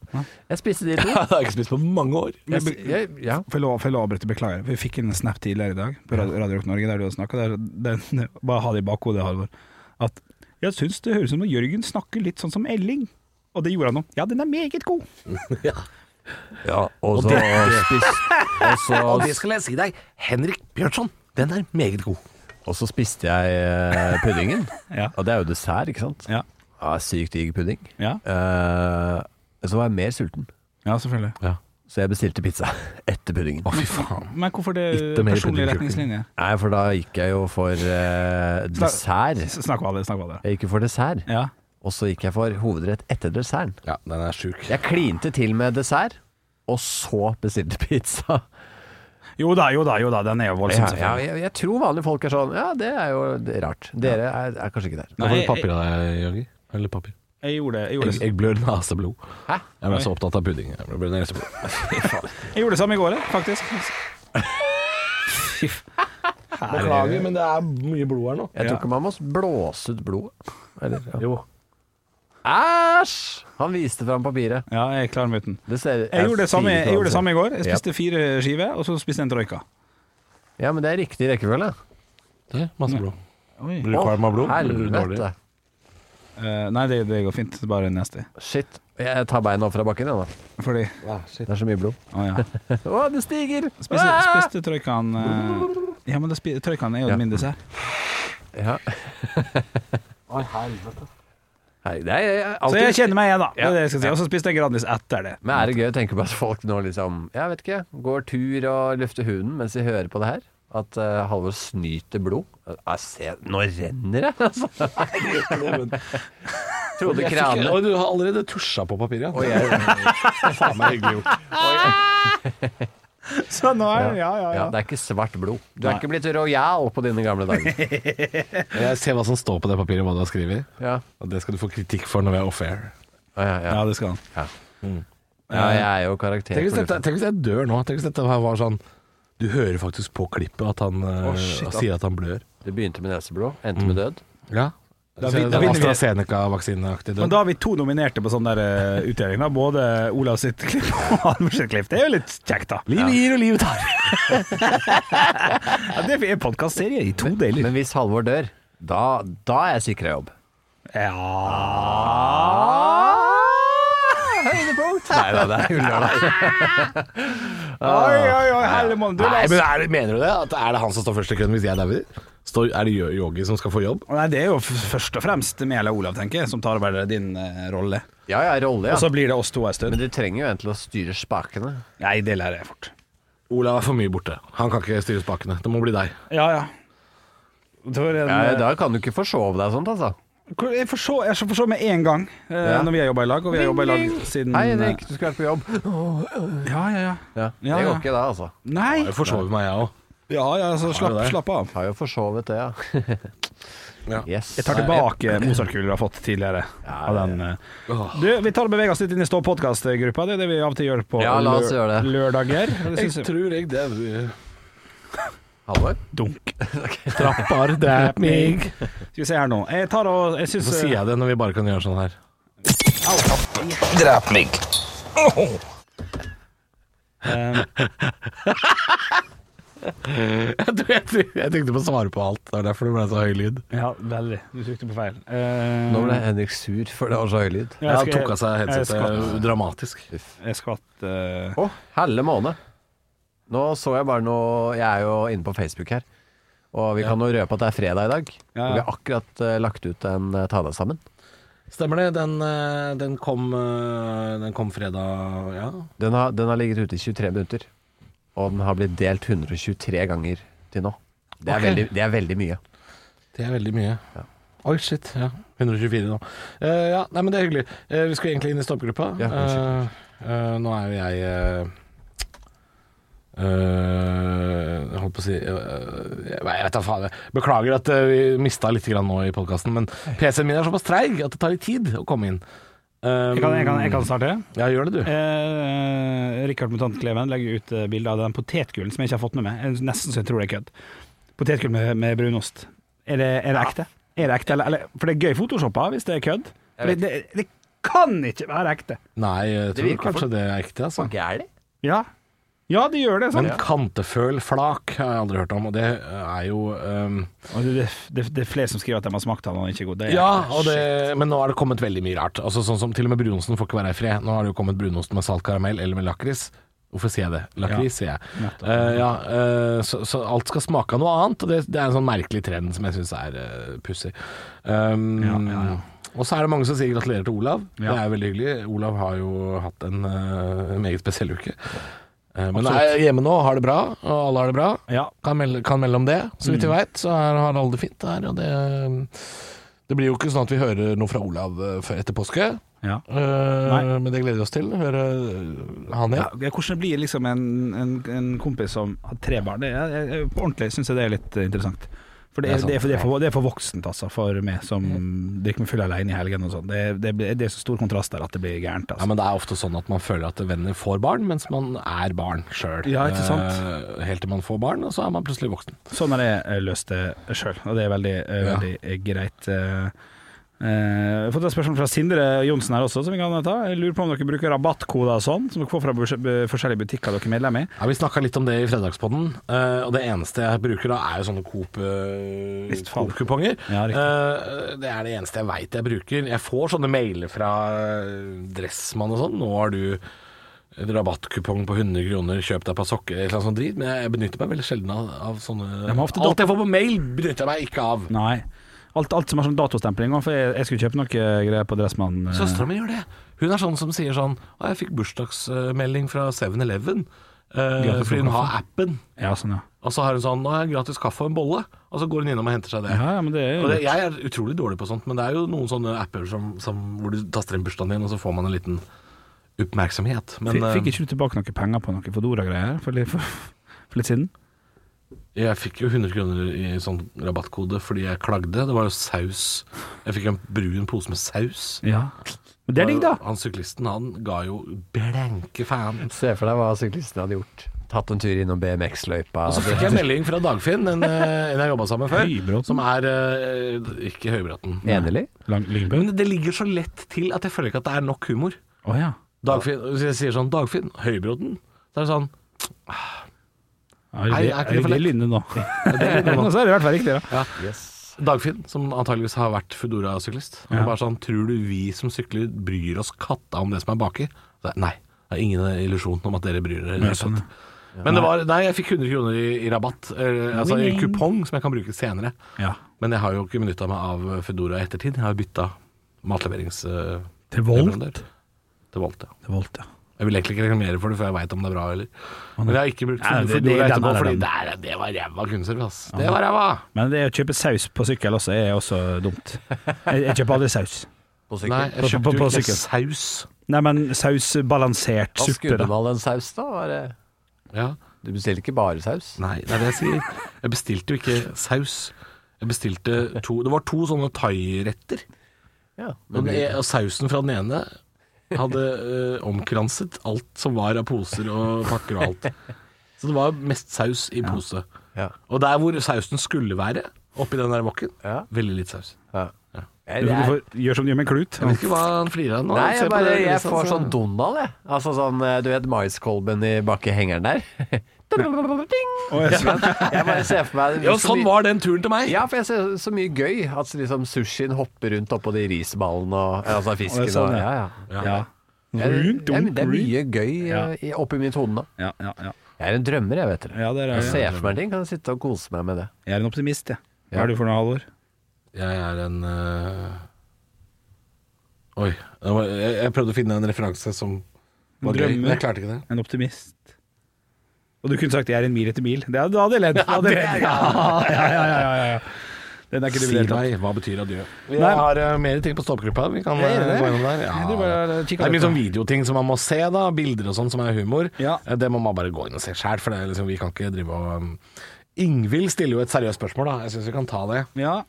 Jeg spiste de to. Det har jeg ikke spist på mange år. Jeg, jeg, ja. Får jeg lov, jeg avbryte? Beklager. Vi fikk en snap tidligere i dag på Radio, Radio Rock Norge der du hadde snakka. Bare ha det i bakhodet, Halvor. At jeg syns det høres ut som at Jørgen snakker litt sånn som Elling. Og det gjorde han nå. Ja, den er meget god. ja og så spiste og så, Og det skal jeg si deg, Henrik Bjørnson, den er meget god. og så spiste jeg eh, puddingen. Ja. Og det er jo dessert, ikke sant? Ja. Ja, sykt digg pudding. Ja, Eh, så var jeg mer sulten, ja selvfølgelig. så jeg bestilte pizza etter puddingen. Å, fy faen. Men hvorfor det Ikke mer personlige pudding, retningslinjer? Nei, for da gikk jeg jo for eh, dessert. Snakk om det, snakk om det. Jeg gikk jo for dessert, Ja. og så gikk jeg for hovedrett etter desserten. Ja, den er sjuk. Jeg klinte til med dessert, og så bestilte pizza. Jo da, jo da, jo da, den er jo voldsom, Ja, ja, selvfølgelig. jeg, jeg tror vanlige folk er sånn Ja, det er jo det er rart. Dere er, er kanskje ikke der. Hva Nei, var det jeg- papir av deg, Jørgen? Eller papir? Jeg gjorde det. Jeg gjorde Jeg, det, jeg blør neseblod. Hæ? Jeg er så opptatt av pudding. Jeg blør neseblod. jeg gjorde det samme i går, faktisk. Fy f- Beklager, men det er mye blod her nå. Jeg tror ikke man må blåse ut blodet. Eller, ja. Jo. Æsj! Han viste fram papiret. Ja, jeg er klar med uten. Det ser, Jeg gjorde det samme, jeg gjorde det samme i går. Jeg spiste fire skiver, og så spiste jeg en troika. Ja, men det er riktig rekkefølge. Det er masse blod. Blir du kvalm av blod? Helvete. Eh, nei, det, det går fint. Det er bare nasty. Shit. Jeg tar beina opp fra bakken, jeg, da. Fordi Det er så mye blod. Å ja. Å, det stiger! Spiste, Ah! spiste troikaen eh, Ja, men det spi- troikaen er jo Ja. min dessert. Ja. Nei, det er jeg, Så alltid, jeg kjenner meg igjen, da. Det er det jeg skal si. Og så spiste jeg Grandis etter det. Men er det gøy å tenke på at folk nå liksom Jeg vet ikke, går tur og lufter hunden mens de hører på det her? At uh, Halvor snyter blod? Jeg ser, nå renner det, altså! Trodde kranene Oi, du har allerede tusja på papiret, ja. Og jeg, Faen meg hyggelig gjort. Så nå er ja, ja, ja, ja. det er ikke svart blod. Du er ikke blitt rojal på dine gamle dager. Jeg ser hva som står på det papiret, hva du har skrevet. Ja, Og det skal du få kritikk for når vi er off-air. ja, ja, ja. Ja, det skal han. ja jeg er jo karakter Tenk hvis, dette, tenk hvis jeg dør nå. Tenk hvis dette var sånn Du hører faktisk på klippet at han oh, shit, sier at han blør. Det begynte med neseblod, endte med død. Ja. Da vi, da AstraZeneca-vaksineaktig Men da har vi to nominerte på sånn der uh, utdeling. da Både Olav sitt klipp og Anders sitt klipp. Det er jo litt kjekt, da. Livet gir, og livet tar. Ja, det er en podkastserie i to deler. Men hvis Halvor dør, da, da er jeg sikra jobb. Ja Høydepunkt! Nei da, det er gullørdag. Oi, oi, oi, hellemann. Du, Nei, men er det, Mener du det? At er det han som står først i køen hvis jeg dauer? Står- Er det Yogi som skal få jobb? Nei, det er jo f- først og fremst meg og Olav, tenker jeg, som tar over din uh, rolle. Ja ja, rolle, Og så blir det oss to en stund. Men du trenger jo en til å styre spakene. Nei, det lærer jeg fort. Olav er for mye borte. Han kan ikke styre spakene. Det må bli deg. Ja, ja. Da en, Ja, eh, da kan du ikke forsove deg sånt, altså. Jeg får se, jeg får se med en gang eh, Ja. når vi har jobba i lag, og vi har jobba i lag siden Hei, eh, Henrik, du skulle vært på jobb. Ja, ja, ja. Ja, Ja, Det går ja. ikke det, altså. Nei! Jeg forsover meg, jeg òg. Ja, ja, så slapp, det. slapp av. Har jo forsovet det, ja. Ja. Yes. Jeg tar tilbake Mozart-kuler jeg har fått tidligere. Av den, eh. Du, vi tar og beveger oss litt inn i Stå podkast-gruppa. Det er det vi av og til gjør på Ja, la oss gjøre det. lørdager. Det Jeg synes jeg tror jeg dauer. Halvor? Dunk. Trapper drep meg. Skal vi se her nå. Jeg tar og jeg syns Så sier jeg det når vi bare kan gjøre sånn her. Drep meg. eh, Jeg, tror, jeg, tror, jeg tenkte på å svare på alt. Det var derfor det ble så høy lyd. Ja, veldig. Du trykte på feil. Eh, Nå ble Henrik sur, for det var så høy lyd. ja, jeg, jeg tok av seg headsetet dramatisk. Jeg skvatt Å, uh. oh, helle måne. Nå så jeg bare noe Jeg er jo inne på Facebook her. Og vi kan jo røpe at det er fredag i dag. Ja, ja. Og vi har akkurat eh, lagt ut en uh, Ta deg sammen. Stemmer det. Den, eh, den, kom, eh, den kom fredag, ja. Den har, den har ligget ute i 23 minutter. Og den har blitt delt 123 ganger til nå. Det er, Ok. veldig, det er veldig mye. Det er veldig mye. Ja. Oi, shit. Ja. 124 nå. Eh, ja, nei, men det er hyggelig. Eh, vi skulle egentlig inn i stoppgruppa. Ja, unnskyld. Eh, eh, nå er jo jeg eh, eh, Jeg holdt på å si uh, Jeg vet da faen. Beklager at vi mista litt grann nå i podkasten, men PC-en min er såpass treig at det tar litt tid å komme inn. Um, jeg, kan, jeg, kan, jeg kan starte. Ja, gjør det, du. Eh, Rikard Mutant Kleven legger ut eh, bilde av den potetgullen som jeg ikke har fått med meg. Jeg- Nesten så jeg tror det er kødd. Potetgull med, med brunost. Er det, er det ekte? Er det ekte, eller, eller For det er gøy photoshoppa hvis det er kødd. Det, det, det kan ikke være ekte. Nei, jeg tror kanskje det er ekte, altså. det? Ja, ja de gjør det. Men Sant? kantefølflak har jeg aldri hørt om, og det er jo um, Og det, det, det er flere som skriver at de har smakt den og den er ikke god. Det er Ja, og det, men nå har det kommet veldig mye rart. Altså sånn som Til og med brunosten får ikke være i fred. Nå har det jo kommet brunost med salt karamell eller med lakris. Hvorfor sier jeg det? Lakris, sier jeg. Nettopp. Eh, ja, uh, så, så alt skal smake av noe annet, og det, det er en sånn merkelig trend som jeg syns er uh, pussig. Um, Ja, ja, ja. Og så er det mange som sier gratulerer til Olav. Ja. Det er veldig hyggelig. Olav har jo hatt en uh, meget spesiell uke. Eh, men er hjemme nå, har det bra, og alle har det bra. Ja. Kan melde, kan melde om det, så Mm. vidt vi veit. Så er, har alle det fint der. Og det, det blir jo ikke sånn at vi hører noe fra Olav eh, før etter påske. Ja. Uh, men det gleder vi oss til. Høre han igjen. ja, hvordan blir liksom en, en, en kompis som har tre barn, det jeg, jeg, på ordentlig syns jeg det er litt interessant. For det er det er, for, det er, for, det er for voksent, altså, for meg som drikker meg full alene i helgen og sånn. Det, er- så stor kontrast der at det blir gærent. Ja, Altså. men Det er ofte sånn at man føler at venner får barn, mens man er barn sjøl. Ja, ikke sant? helt til man får barn, og så er man plutselig voksen. Sånn har jeg eh, løst det sjøl, og det er veldig, eh, Ja. veldig eh, greit. eh. Eh, Jeg har fått et spørsmål fra Sindre Johnsen her også, som vi kan ta. Jeg lurer på om dere bruker rabattkoder og sånn, som dere får fra forskjellige butikker dere er medlem i. Ja, Vi snakka litt om det i Fredagspodden, eh, og det eneste jeg bruker da, er jo sånne eh. Coop-kuponger. Ja, det er det eneste jeg veit jeg bruker. Jeg får sånne mailer fra Dressmann og sånn. 'Nå har du rabattkupong på 100 kroner, kjøp deg på sokker', eller noe sånt drit. Men jeg benytter meg veldig sjelden av, av sånne Alt jeg får på mail, benytter jeg meg ikke av. Nei. Alt, alt som har sånn datostempling. For jeg, jeg skulle kjøpe noe greier på Dressmann. eh, Søstera mi gjør det. Hun er sånn som sier sånn 'Å, jeg fikk bursdagsmelding fra 7-Eleven'. eh, fordi hun har appen. Ja, sånn, ja. Og så har hun sånn 'Nå har jeg gratis kaffe og en bolle'. Og så går hun innom og henter seg det. Ja, ja, men det er det, jeg er utrolig dårlig på sånt, men det er jo noen sånne apper som, som, hvor du taster inn bursdagen din, og så får man en liten oppmerksomhet. Men Fikk, fikk eh, ikke du tilbake noen penger på noen Fodora-greier for, for, for litt siden? Jeg fikk jo 100 kroner i sånn rabattkode fordi jeg klagde. Det var jo saus. Jeg fikk en brun pose med saus. Ja. Men det er digg, da. Han syklisten han ga jo blenke faen. Se for deg hva syklisten hadde gjort. Tatt en tur innom BMX-løypa. Og så fikk jeg en melding fra Dagfinn, en, eh, en jeg jobba sammen med før, Høybråten. som er eh, Ikke Høybråten. Enelig? Men det ligger så lett til at jeg føler ikke at det er nok humor. Oh, ja. Dagfinn, Hvis jeg sier sånn Dagfinn, Høybråten, så er det sånn ja er det, er det det? Lynne nå? det er Nå så er det i hvert fall riktig, da. ja. Yes. Dagfinn, som antageligvis har vært Foodora-syklist. Ja. Bare sånn Tror du vi som sykler bryr oss katta om det som er baki? Nei. Det er ingen illusjon om at dere bryr dere. Nei, sånn. Men det var, nei, jeg fikk 100 kroner i, i rabatt. Eh, altså i kupong som jeg kan bruke senere. Ja. Men jeg har jo ikke benytta meg av Foodora i ettertid. Jeg har bytta matleverings... eh, Til Volt? Til Volt, ja. Til Volt, ja. Jeg vil egentlig ikke reklamere for det før jeg veit om det er bra eller Men jeg har ikke brukt Nei, det- det- etterpå, er fordi det, det var ræva kunstservice, ass. Det var ræva! Men det å kjøpe saus på sykkel også er også dumt. Jeg, jeg kjøper aldri saus. På sykkel? Nei, jeg kjøpte jo ikke saus. Nei, men sausbalansert Hva suppe, skulle da. ha en den saus, da? Var det... Ja. Du bestilte ikke bare saus? Nei, det er det jeg sier. Jeg bestilte jo ikke saus. Jeg bestilte to Det var to sånne thairetter. Ja. men... og sausen fra den ene hadde uh, omkranset alt som var av poser og pakker og alt. Så det var mest saus i pose. Ja. Og der hvor sausen skulle være, oppi den der wokken, Ja. veldig litt saus. ja. Ja. Jeg, Du får gjør som du gjør med en klut. Jeg vet ikke hva han flirer av nå. nei, jeg, bare, det jeg får sånn Donald, jeg. Altså sånn, eh, du vet maiskolben i bak i hengeren der? Å, jeg Jeg bare ser for meg Ja, sånn var den turen til meg. Ja, for jeg ser så mye gøy. At liksom sushien hopper rundt oppå de risballene og altså fisken. Sånn, og, ja. ja, ja. ja. Ja, det, Rundt, det, er, rundt. mye gøy Ja. eh, oppi mitt hode nå. Ja, ja, ja. Jeg er en drømmer, jeg, vet dere. ja det er, Jeg ser for meg ting, kan jeg sitte og kose meg med det. jeg er en optimist, jeg. Hva er du for noe, Halvor? Jeg er en øh, Oi. Jeg, prøvde å finne en referanse som var gøy, Drømmer. men jeg klarte ikke det. En optimist. Og du kunne sagt 'jeg er en mil etter mil'. Det hadde- hadde jeg ledd. Jeg. Ja, ja, ja, ja, ja, ja. Den er ikke Si meg, hva betyr adjø? Jeg Nei. har øh, mer ting på stoppgruppa. Vi kan Ja, det øh, gå gjennom der. Jeg og Det er mye sånn videoting som man må se, da. Bilder og sånn som er humor. Ja. Eh, Det må man bare gå inn og se sjæl, for det liksom, vi kan ikke drive og um, Ingvild stiller jo et seriøst spørsmål, da. Jeg syns vi kan ta det. Ja.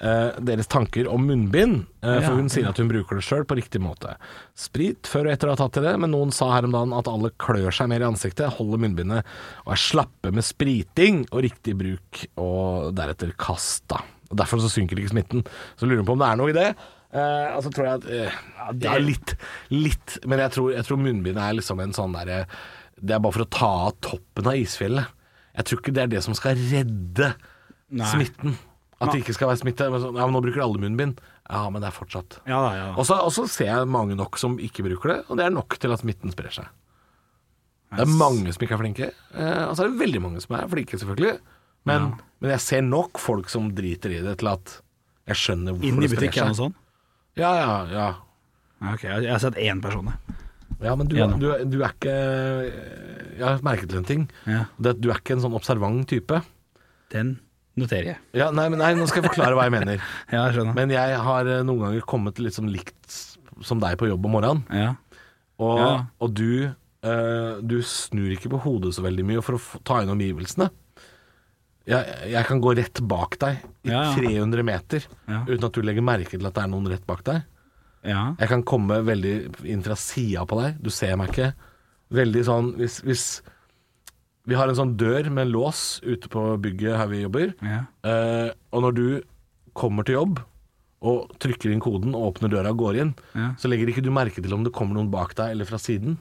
Eh, deres tanker om munnbind. Eh, for Ja, hun sier at hun bruker det sjøl på riktig måte. Sprit før og etter å ha tatt i det, men noen sa her om dagen at alle klør seg mer i ansiktet, holder munnbindet og er slappe med spriting og riktig bruk, og deretter kast, da. Og Derfor så synker ikke smitten. Så lurer hun på om det er noe i det. Eh, altså tror jeg at eh, Ja, litt. Litt. Men jeg tror, jeg tror munnbindet er liksom en sånn derre Det er bare for å ta av toppen av isfjellet. Jeg tror ikke det er det som skal redde Nei. smitten. At det ikke skal være smitte. Men sånn, ja, men nå bruker alle munnbind. Ja, men det er fortsatt. Ja da, ja. Og så og så ser jeg mange nok som ikke bruker det, og det er nok til at smitten sprer seg. Det er mange som ikke er flinke, eh, og så er det veldig mange som er flinke, selvfølgelig. Men, men jeg ser nok folk som driter i det til at jeg skjønner hvorfor Inn i det sprer butikken og seg. sånn? Ja, ja, ja. Ja, Ok, jeg jeg har sett én person. jeg. Ja, men du, Gjennom. du, du er ikke Jeg har merket til en ting. Ja. Det, at du er ikke en sånn observant type. Den noterer jeg. Ja, nei, men nei, nå skal jeg forklare hva jeg mener. Ja, jeg skjønner. Men jeg har eh, noen ganger kommet sånn likt som deg på jobb om morgenen. ja. Og, Ja. og du, eh, du snur ikke på hodet så veldig mye for å få- ta inn omgivelsene. Jeg, jeg kan gå rett bak deg i Ja, ja. 300 meter Ja. uten at du legger merke til at det er noen rett bak deg. ja. Jeg kan komme veldig inn fra sida på deg. Du ser meg ikke. Veldig sånn hvis, hvis Vi har en sånn dør med en lås ute på bygget her vi jobber. ja. Eh, og når du kommer til jobb og trykker inn koden og åpner døra og går inn, Ja. så legger ikke du merke til om det kommer noen bak deg eller fra siden.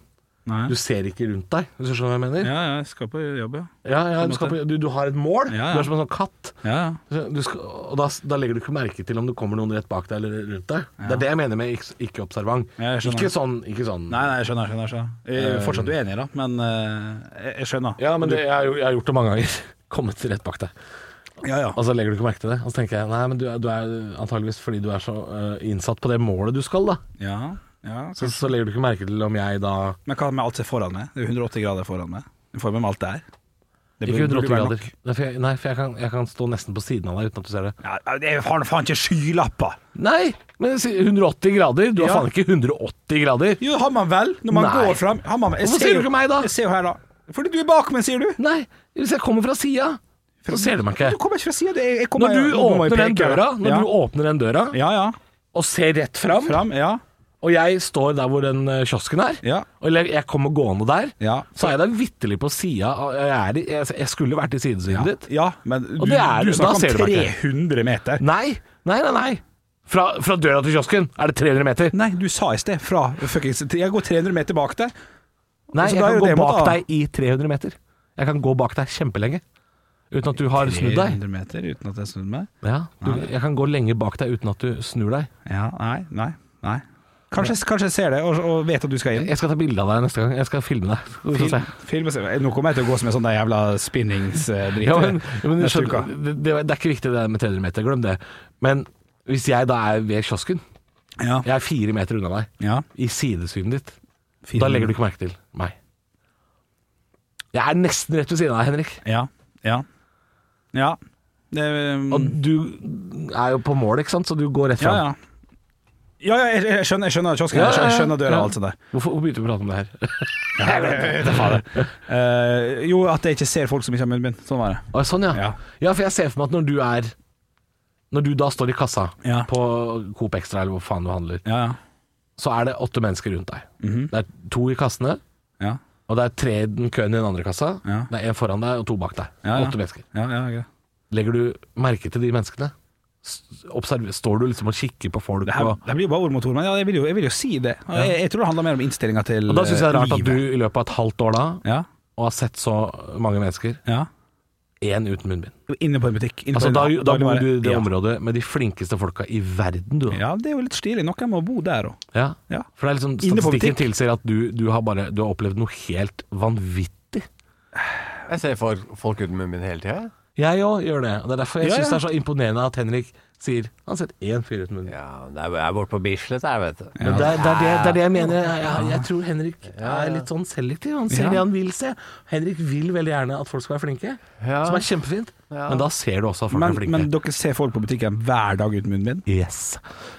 Nei. Du ser ikke rundt deg, hvis du skjønner hva jeg mener? Ja, ja, jeg skal på jobb, ja. Ja, ja, du, på, du, du har et mål. Ja, ja. Du er som en sånn katt. Ja, ja. Du skal, og da, da legger du ikke merke til om det kommer noen rett bak deg eller rundt deg. Det er det jeg mener med ikke, ikke ikke sånn, ikke sånn Nei, nei, jeg skjønner. jeg skjønner, skjønner. Jeg er fortsatt uenig, da, men eh, jeg, jeg skjønner. Ja, men det, jeg, jeg har gjort det mange ganger. Kommet rett bak deg. Ja, ja. Og så legger du ikke merke til det. Og så tenker jeg nei, men du, du er antageligvis fordi du er så uh, innsatt på det målet du skal, da. ja, ja. Så, så legger du ikke merke til om jeg da Men hva med alt som er foran meg? Det er 180 grader foran meg. Du får med meg alt det er. Ikke 180 grader. For, jeg, nei, for jeg, kan, jeg kan stå nesten på siden av deg uten at du ser det. Ja, jeg har faen ikke skylapper! Nei, men 180 grader. Du har Ja. faen ikke 180 grader. Jo, har man vel, når man Nei. går fram. Har man, jeg Hvorfor sier du ikke meg, da? Jeg ser jo her, da. Fordi du er bak meg, sier du. Nei, hvis jeg kommer fra sida, så ser du meg ikke. Du kommer ikke fra sida. Når du jeg åpner den døra, når ja. du åpner den døra Ja, ja. og ser rett fram, Fram, ja. Og jeg står der hvor den eh, kiosken er, Ja. og jeg, kommer gående der, Ja. så er jeg der vitterlig på sida. av- Jeg, er i- jeg, jeg skulle vært i sidesynet Ja, ditt. ja men du, det er- du da snakker ser du om meg ikke. 300 meter. Nei, nei, nei. nei. Fra, fra døra til kiosken er det 300 meter. Nei, du sa i sted fra fuckings Jeg går 300 meter bak deg. Nei, Altså, jeg da er kan jo gå det mot bak A. deg i 300 meter. Jeg kan gå bak deg kjempelenge. Uten at du har snudd deg. 300 meter uten at jeg snudde meg? Ja, du, jeg kan gå lenge bak deg uten at du snur deg. Ja, nei, nei, nei. Kanskje, kanskje jeg ser det og, og vet at du skal inn. Jeg skal ta bilde av deg neste gang. Jeg skal filme deg. Film, nå kommer jeg til å gå som en sånn jævla spinningsdritt. Ja, men, ja, men skjønner, det, det, er ikke viktig det med 300 meter, glem det. Men hvis jeg da er ved kiosken, Ja. jeg er fire meter unna deg, ja. i sidesynet ditt, Fire- da legger du ikke merke til meg. Jeg er nesten rett ved siden av deg, Henrik. Ja. Ja. Ja. Det, um, Og du er jo på mål, ikke sant, så du går rett fram. ja. Ja, ja, jeg, jeg skjønner, jeg skjønner kiosken, jeg skjønner, jeg skjønner døra og alt sånt der. Hvorfor begynte du å prate om det her? Jeg vet da faen. Eh, jo, at jeg ikke ser folk som ikke har munnbind. Sånn var det. Å, sånn, ja. Ja. ja. for jeg ser for meg at når du er Når du da står i kassa Ja. på Coop Extra eller hvor faen du handler, Ja, ja. så er det åtte mennesker rundt deg. Mhm. Det er to i kassene, Ja, og det er tre i den køen i den andre kassa. Ja. Det er en foran deg og to bak deg. Ja, ja. Åtte mennesker. ja, ja, greit. Legger du merke til de menneskene? Står du liksom og kikker på folk? Det, her, og, det blir jo bare ord mot ord, men ja, jeg, vil jo, jeg vil jo si det. Ja. Jeg, jeg tror det handler mer om innstillinga til livet. da syns jeg det er rart at du i løpet av et halvt år da, Ja, og har sett så mange mennesker, ja. én uten munnbind. Inne på en butikk. Inne Altså, på da, da, da bor du i det ja. området med de flinkeste folka i verden, du. Ja, det er jo litt stilig. Noen må bo der òg. Ja. Ja. For det er liksom Statistikken tilsier at du, du, har bare, du har opplevd noe helt vanvittig. Jeg ser for folk uten munnbind hele tida. Jeg òg gjør det. Og Det er derfor jeg Ja, syns det er så imponerende at Henrik sier han har sett én fyr uten munn. Ja, det er, jeg borte på Bislett her, vet du. Men det, er, det, er det, det er det jeg mener. Jeg, jeg, jeg tror Henrik er litt sånn selektiv. Han ser Ja. det han vil se. Henrik vil veldig gjerne at folk skal være flinke, Ja. som er kjempefint. Ja. Men da ser du også at folk Men, er flinke. men dere ser folk på butikken hver dag uten munnbind? yes.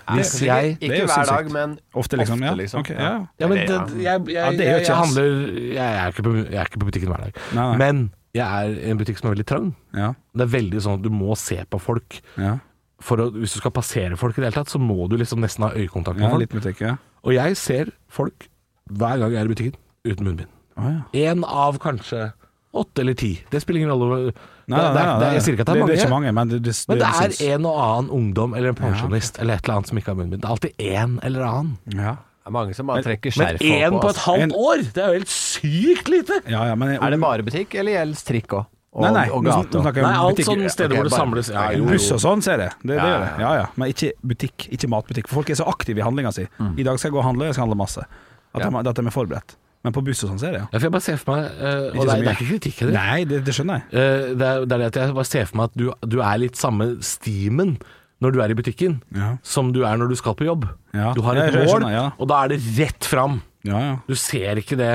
Hvis jeg Ikke hver dag, men Ofte, liksom? ja. liksom. Okay, ja. Ja, men det, jeg, jeg, jeg, er handler jeg er, ikke på, jeg er ikke på butikken hver dag. Men jeg er i en butikk som er veldig trang. Ja. Det er veldig sånn at du må se på folk. Ja. For å, hvis du skal passere folk i det hele tatt, så må du liksom nesten ha øyekontakt med ja, folk. butikk. Og jeg ser folk hver gang jeg er i butikken uten munnbind. Å, ja. Av kanskje åtte eller ti. Det spiller ingen rolle. Nei, nei, nei, det, Jeg sier ikke at det er Det er ikke mange, men det, det, Men det er en og annen ungdom eller en pensjonist eller et eller annet som ikke har munnbind. Det er alltid én eller annen. ja. Det er mange som bare trekker Men skjerf én på et halvt En- år! Det er jo helt sykt lite! ja, ja, men Er det bare butikk, eller gjelder trikk òg? Og, Nei, nei, og gate? Nei, alt sånne sånn steder okay, hvor det bare- samles ja, jo, jo, Buss og sånn, ser jeg. Det, det Ja, ja. Ja, ja. Men ikke butikk, ikke matbutikk. For folk er så aktive i handlinga si. I dag skal jeg gå og handle, jeg skal handle masse. At, Ja. de, at de er forberedt. Men på buss og sånn ser jeg, ja. Ja, for jeg bare ser for meg uh, Og det er, det er ikke kritikk heller. Nei, det, det skjønner jeg. Uh, det, er, det er det at jeg bare ser for meg at du, du er litt samme stimen når du er i butikken, Ja. som du er når du skal på jobb. Ja. Du har et mål, skjønner, ja. og da er det rett fram. Ja, ja. Du ser ikke det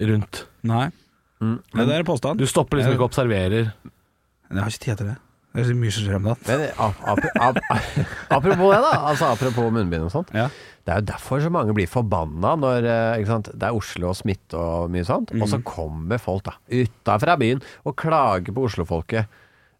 rundt. Nei. Mm. Det er påstand. Du stopper liksom ikke og observerer. Jeg har ikke tid til det. Det er så mye som skjer om dagen. Ap ap ap apropos det, da. Altså Apropos munnbind og sånt. Ja. Det er jo derfor så mange blir forbanna når eh, ikke sant? det er Oslo og smitte og mye sånt. Og så kommer folk da utafra byen og klager på Oslofolket.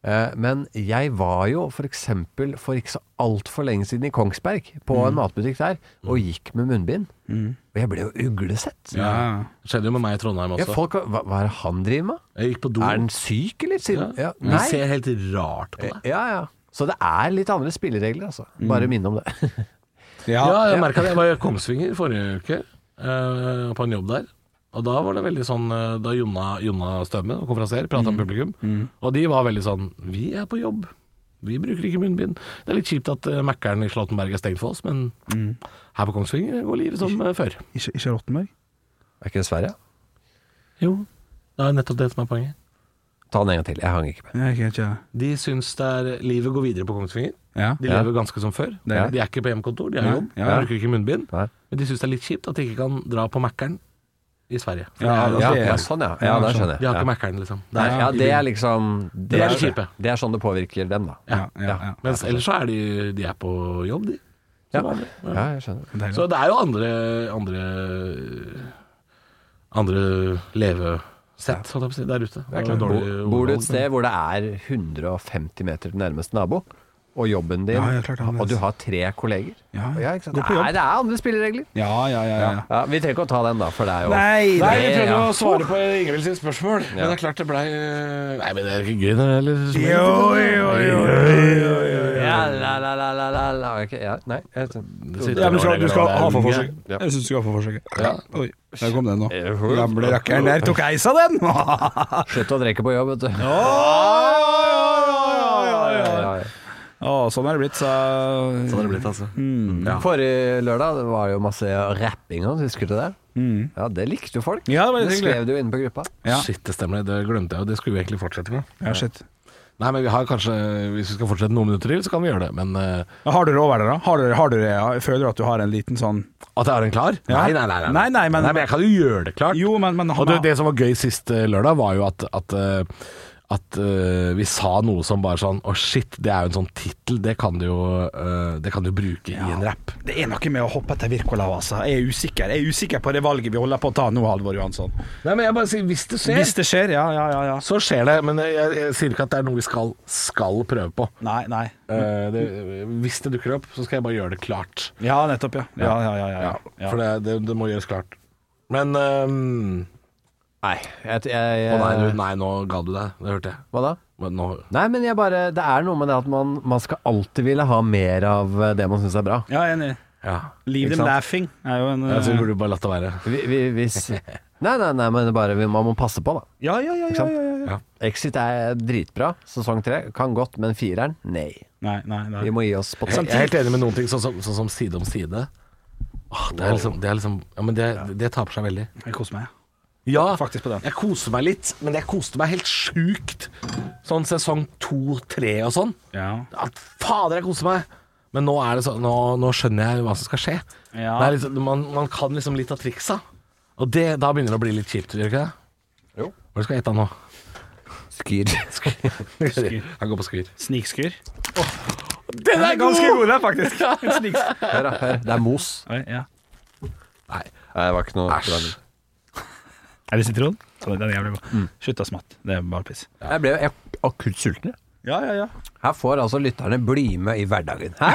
Eh, Men jeg var jo for eksempel for ikke så altfor lenge siden i Kongsberg, på en matbutikk der, og gikk med munnbind. Og jeg ble jo uglesett. Ja. Det skjedde jo med meg i Trondheim Ja, også. folk, hva, hva er det han driver med? Jeg gikk på do. Er han syk, eller? Siden, ja. Ja. Nei. ser helt rart på deg. Ja, ja. Så det er litt andre spilleregler, altså. Bare minne om det. Ja. Ja, jeg merka det. Jeg var i Kongsvinger forrige uke, uh, på en jobb der. Og da var det veldig sånn eh, Da Jonna, Jonna Stømme, konferansier, prata med publikum. Og de var veldig sånn Vi er på jobb. Vi bruker ikke munnbind. Det er litt kjipt at uh, Mækkern i Slåttenberg er stengt for oss, men her på Kongsvinger går livet som eh, før. Ikke, ikke Rottenberg? Er ikke det Sverige? Jo, det er nettopp det som er poenget. Ta den en gang til. Jeg hang ikke med. Jeg ikke, ikke. De syns det er livet går videre på Kongsvinger. Ja. De Ja. lever ganske som før. Det er det. De er ikke på hjemmekontor, de har Nei, jobb. ja. De bruker ikke munnbind. Nei. Men de syns det er litt kjipt at de ikke kan dra på Mækkern i Sverige. Ja, det er- Ja, ja, sånn ja. Ja, Ja, da sånn. skjønner jeg. de har ikke Mækkern, liksom. Der ja, det er liksom Det, Det er er, det er sånn det påvirker dem, da. Ja, ja, ja. Mens ellers så er de, de er på jobb, de. Ja, jeg skjønner. Så det er jo andre andre, andre levesett, jeg å si, der ute. Det Bor du et sted hvor det er 150 meter til nærmeste nabo, og jobben din, Ja, klart, ja, og du har tre kolleger Ja, Ja, ikke sant? Nei, Det er, andre spilleregler. Ja, ja, ja. ja. Ja, vi trenger ikke å ta den, da, for det er jo Nei, Nei, det vi prøvde ja. å svare på Ingvild sitt spørsmål, men det er klart det blei Nei, men det er ikke gøy, det, heller. Jo, jo, jo, jo, Ja, la, la, la, la, la, la. Ok, ja, nei jeg, Ja, men du skal, du skal ha for forsøket. Jeg syns du skal ha for forsøket. Ja. Oi, der kom den nå. Eh, Gamle rakkeren der tok eis av den! Slutt å drikke på jobb, vet du. Ja, ja. Å, sånn er det blitt, så Sånn er det blitt, altså. Ja. Forrige lørdag det var jo masse rapping og husker du det? Ja, det likte jo folk. Ja, det var litt Det hyggelig. skrev du jo inne på gruppa. Ja. Shit, det stemmer, det glemte jeg, og det skulle vi egentlig fortsette med. Ja, shit. Nei, men vi har kanskje Hvis vi skal fortsette noen minutter til, så kan vi gjøre det. Men eh, Ja, Har du det over det, da? Har dere, har dere, ja? Føler du at du har en liten sånn at jeg har en klar? Ja. Nei, nei, nei, nei. Nei, nei, men- jeg kan jo gjøre det klart. Jo, men, men Og han det, det som var gøy sist eh, lørdag, var jo at, at, eh, at uh, vi sa noe som bare sånn Å, shit, det er jo en sånn tittel. Det kan du jo uh, Det kan du bruke i en rapp. Det er noe med å hoppe etter Wirkola, altså. Jeg er usikker Jeg er usikker på det valget vi holder på å ta nå, Halvor Johansson. Nei, men jeg bare sier hvis det skjer, Hvis det skjer, ja, ja, ja. ja. så skjer det. Men jeg, jeg sier ikke at det er noe vi skal, skal prøve på. Nei, nei. Uh, det, hvis det dukker opp, så skal jeg bare gjøre det klart. Ja, nettopp, ja. Ja, ja, ja. ja, Ja, ja. For det, det, det må gjøres klart. Men ehm, Nei, jeg, jeg, Å nei, du, nei, nå ga du deg. Det hørte jeg. Hva da? Men nå, Nei, men jeg bare Det er noe med det at man, man skal alltid ville ha mer av eh, det man syns er bra. ja enig. ja. Leave Ikke them sant? laughing er jo en Jeg tror eh, vi burde bare latt det være. Vi, vi, hvis Nei, nei, nei, men det er bare vi- man må passe på, da. Ja, ja, ja. Ja, sant? ja, ja. Exit er dritbra. Sesong tre kan godt, men fireren, nei. Nei, nei, nei. Vi må gi oss på Jeg, jeg er helt enig med noen ting, sånn som, sånn som Side om side. Åh, det, er liksom, det er liksom Ja, men det, det taper seg veldig. Jeg koser meg. Ja, Faktisk på den. jeg koser meg litt, men jeg koste meg helt sjukt. Sånn sesong to, tre og sånn. Ja. Ja, fader, jeg koser meg. Men nå, er det så, nå, nå skjønner jeg hva som skal skje. Ja. Det er liksom, man, man kan liksom litt av triksa. Og det, da begynner det å bli litt kjipt, gjør det ikke det? Jo. Hva skal jeg ete nå? Skyr. Han går på skyr. Snikskyr. Den er ganske god, den, faktisk. En. Hør, da. Hør. Det er mos. Oi, ja. Nei, det var ikke noe æsj. Er det sitron? Den er jævlig god. Slutt å smatte. Det er bare piss. Jeg ble jo akutt sulten. jeg. Ja, ja, ja. Her får altså lytterne bli med i hverdagen. Hæ?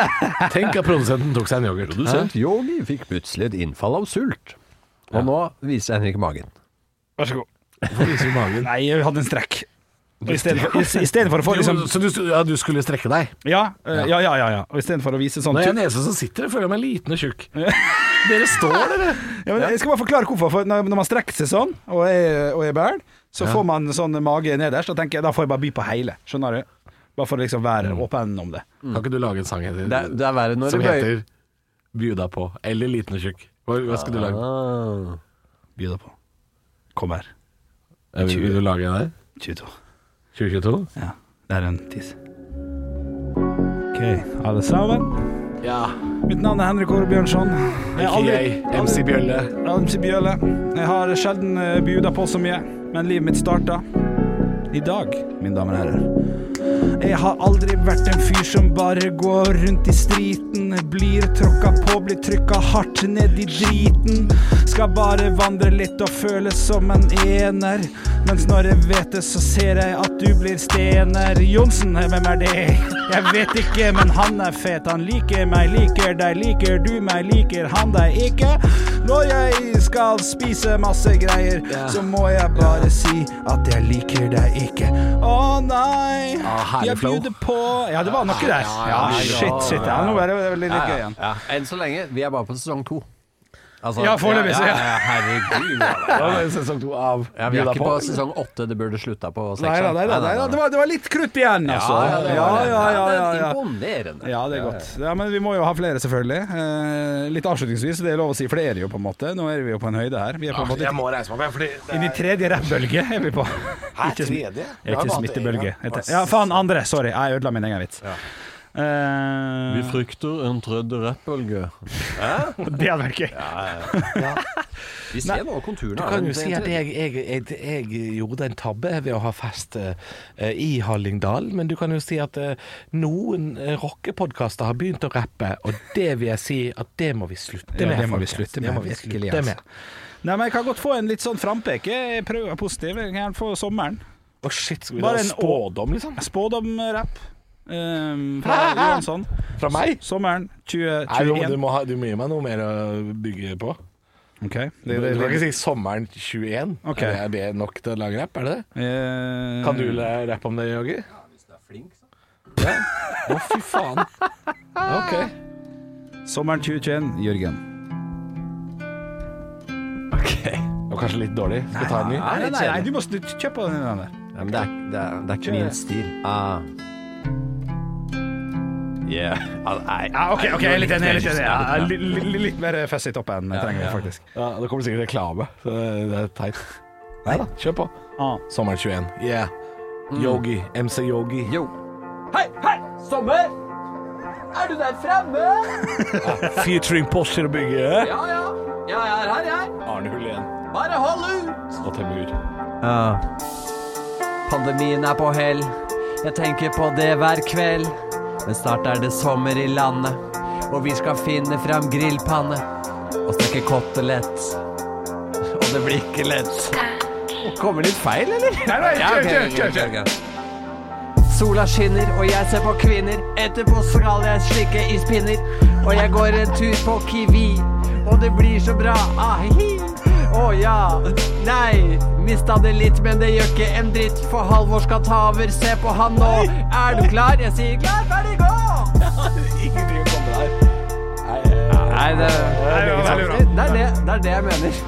Tenk at produsenten tok seg en yoghurt. Produsent Yogi fikk plutselig et innfall av sult. Og nå viser Henrik magen. Vær så god. Hvorfor viser du magen? Nei, jeg hadde en strekk. Istedenfor å få liksom så du, ja, du skulle strekke deg? Ja, eh, ja, ja. ja, ja. Og istedenfor å vise sånn Når jeg er nese som sitter, føler jeg meg liten og tjukk. Dere står, dere. ja, men Jeg skal bare forklare hvorfor. For når, når man strekker seg sånn og er, og er bæl, så får man sånn mage nederst. Og tenker jeg, da får jeg bare by på hele. Skjønner du? Bare for å liksom være åpen om det. Kan ikke du lage en sang heter, Det, det er verre når som heter Bjuda på? Eller Liten og tjukk? Hva, hva skal du lage? ah. Deg på. Kom her. Vil, vil du lage en der? 22. 2022? Ja, det er en tiss. OK, alle sammen. Ja. Mitt navn er Henrik Åre Bjørnson. Jeg aldri-. MC Bjølle. MC Bjølle. Jeg har sjelden uh, bjuda på så mye, men livet mitt starta i dag, mine damer og herrer. Jeg har aldri vært en fyr som bare går rundt i striten. Blir tråkka på, blir trykka hardt ned i driten. Skal bare vandre litt og føles som en ener. Mens når jeg vet det, så ser jeg at du blir stener. Johnsen, hvem er det? Jeg vet ikke, men han er fet. Han liker meg, liker deg, liker du meg, liker han deg ikke? Når jeg skal spise masse greier, så må jeg bare si at jeg liker deg ikke. Å nei, Ah, jeg bjuder på Ja, det var noe der. Ja, ja, shit, shit. Ja, nå er det veldig litt gøy igjen. Ja, Enn så lenge. Vi er bare på sesong to. Altså, Ja, foreløpig, ja, ja. Herregud. Ja, det er sesong to av Ja, vi er ikke på sesong åtte. Det burde slutta på Nei da, sekseren. nei da, nei da. Det, var, det var litt krutt igjen, altså. Ja, ja, det ja, ja, ja, ja, er ja. Imponerende. Ja, det er godt. Ja, Men vi må jo ha flere, selvfølgelig. Eh, litt avslutningsvis, det er lov å si, for det er det jo på en måte. Nå er vi jo på en høyde her. Vi er på en måte Jeg må reise meg fordi det Inn i tredje rappbølge er vi på. Hæ, tredje? er ikke smittebølge. Ja, faen, andre. Sorry, jeg ødela min egen vits. Eh, frykter en tredje rappbølge. det hadde vært gøy. Vi ser nå konturene Du kan jo si at jeg, jeg, jeg, jeg gjorde en tabbe ved å ha fest uh, i Hallingdal, men du kan jo si at uh, noen uh, rockepodkaster har begynt å rappe, og det vil jeg si at det må vi slutte Ja, med. det må vi slutte med, må vi virkelig, slutte altså. med. Nei, men Jeg kan godt få en litt sånn frampeke. Jeg prøver å være positiv. Jeg kan få sommeren. Oh shit, skal vi Bare da spådom, liksom? Spådomrapp um, fra Johansson. Fra meg? Sommeren Nei, du, du, 2021. må ha, du må gi meg noe mer å bygge på. Ok, Du, det, du kan ikke si sommeren 21. Ok. Er, det, nok til å lage rapp? Er det det? Eh, Kan du rappe om det, Joggi? Ja. hvis det er flink så Å, fy faen. Ok. Sommeren 2021, Jørgen. OK. Det var kanskje litt dårlig. Skal vi ta en ny? Nei, nei, nei, du må du- kjøp på den der. Ja, men det er, det er, det er ikke min stil. Ah. Yeah. Ah, nei. Ja, ok, ok, jeg er litt enig. jeg er Litt, enig. Ja, li- li- litt mer fess i toppen trenger vi faktisk. Ja, Det kommer sikkert reklame, det er teit. Nei da, kjør på. Ah. Sommeren 21. Yeah. Yogi. MC Yogi. Yo. Hei, hei, sommer! Er du der fremme? Featuring Porsche og Bygge. Ja, ja. Ja, jeg er her, jeg. Arne Hullén Bare hold ut! og Temur. Pandemien er på hell. Jeg tenker på det hver kveld. Men snart er det sommer i landet, og vi skal finne fram grillpanne og steke kotelett. Og det blir ikke lett. Kommer litt feil, eller? Nei, nei, kjør, kjør, kjør, kjør. Sola skinner, og jeg ser på kvinner. Etterpå skal jeg slikke ispinner. Og jeg går en tur på Kiwi, og det blir så bra. Ah, Å ja. Nei, mista det litt, men det gjør ikke en dritt. For Halvor skal ta over, se på han nå. Er du klar? Jeg sier klar, ferdig, gå! Ingenting å komme der. Nei, det, Nei, det var veldig bra. det, er det, det er det jeg mener.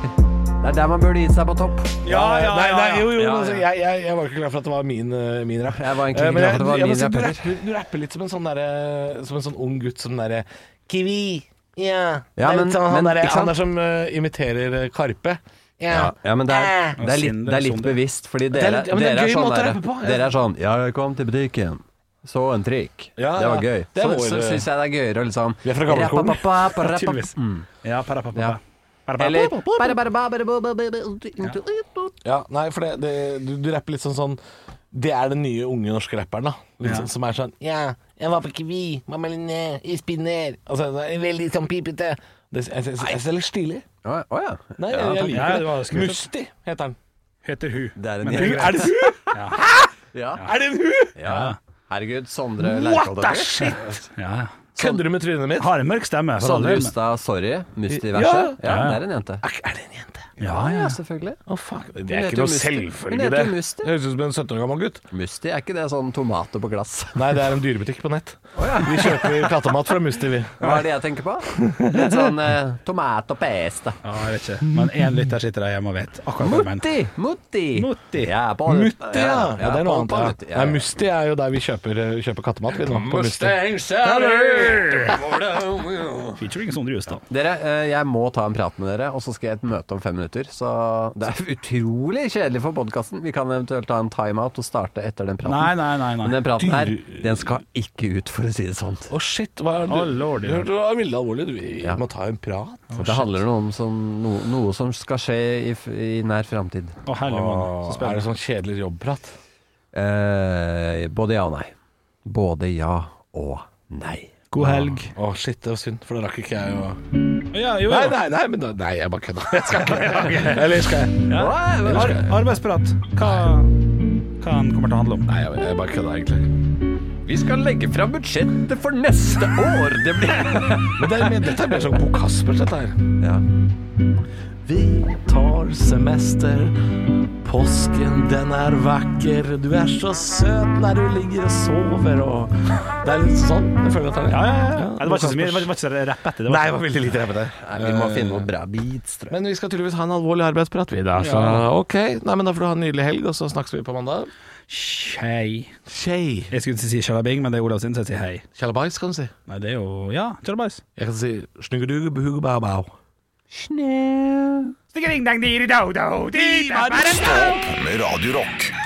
Det er der man burde gitt seg på topp. Ja, ja, Nei, ja, nei, jo, jo, Ja, ja. jeg, jeg, jeg var ikke klar for at det var min, eh, min rapp. Jeg var egentlig Eh, ikke klar for at det var min rapp du, rapper, du rapper litt som en sånn der, Som en sånn ung gutt som den derre Kiwi. Ja. Ja, Det er men- sånn, han, men, ikke han er som uh, imiterer eh, Karpe. Ja. Ja, ja, men det er, det er, litt, det er litt bevisst, fordi er dere, ja, er dere, er sånn der, på, ja. dere er sånn Ja, jeg kom til butikken, så en trikk. Ja, det var ja. gøy. Det er så så syns jeg det er gøyere å liksom Vi er fra. Mm. Ja, Ja. Eller Ja, nei, for det, det, du, du rapper litt sånn sånn Det er den nye unge norske rapperen, da. Litt Ja. sånn, som er sånn Ja, jeg var på Kiwi, mamma Linné, i spinner. Altså, det er veldig sånn pipete. Det, jeg, jeg, jeg, jeg er litt stilig. Å oh, ja. Nei, jeg, jeg liker det. Musti heter den. Heter hun. Det er en Men. Er det hun? Ja. Er det en hun? ja. Herregud, Sondre What the shit? Ja. Kødder du med trynet mitt? Har en mørk stemme. Sondre del, sorry. Musti-verset. Ja, Ja. det er en jente. Er, er det en jente? Ja, ja. selvfølgelig. Å, fuck. Det er ikke noe Musti. Hun selvfølge, heter det. Musti. Det høres ut som en 17 år gammel gutt. Musti, er ikke det sånn tomater på glass? Nei, det er en dyrebutikk på nett. Vi kjøper kattemat fra Musti, vi. Hva er det jeg tenker på? Litt sånn eh, tomat og peste. Ja, jeg vet ikke. Men én lytter sitter der hjemme og vet akkurat hva jeg mener. Mutti! Mutti! Mutti. Ja, på, Mutti, ja. ja. Det er noe annet. Ja. Nei, Musti er jo der vi kjøper, kjøper kattemat, vi nå. På Mustang Featuring Sondre Justad. Dere, eh, jeg må ta en prat med dere, og så skal jeg i et møte om fem minutter. Så det er utrolig kjedelig for podkasten. Vi kan eventuelt ta en timeout og starte etter den praten. Nei, nei, nei. Men den praten her, den skal ikke ut, for å si det sånn. Å, shit. Hva er det? Å, lord, du hørte det var veldig alvorlig. Du, vi Ja. må ta en prat. Oh, det handler om som, no, noe som skal skje i, i nær framtid. Å, herlig mann. Er det sånn kjedelig jobbprat? Eh, både ja og nei. Både ja og nei. God helg. Å, shit, det var synd, for det rakk ikke jeg å Ja, jo, Nei, jo. nei, nei, men da, nei jeg bare kødder. Jeg skal ikke. Eller skal jeg? Ja. eller skal Ar arbeidsprat. Hva, hva han kommer til å handle om? Nei, jeg, jeg bare kødder egentlig. Vi skal legge fram budsjettet for neste år. Det blir Men det, men dette blir sånn Bo Kaspers, dette her. ja. Vi tar semester. Påsken, den er vakker. Du er så søt når du ligger og sover og Det er litt sånn. Jeg føler at er Ja, ja, ja. Ja, det var ikke så mye, det var ikke så rappete. Det Nei, det var veldig lite rappete. Nei, Vi må finne noen bra beats, tror jeg. Men vi skal tydeligvis ha en alvorlig arbeidsprat, vi da. Så ok. Nei, men da får du ha en nydelig helg, og så snakkes vi på mandag. Skei. Skei. Jeg skulle ikke si sjalabing, men det er Olav sin, så jeg sier hei. Kjallabais, kan du si. Nei, det er jo Ja, tjalabais. Jeg kan si snuggeduge-buhuge-bao-bao. Stå opp med Radio Rock.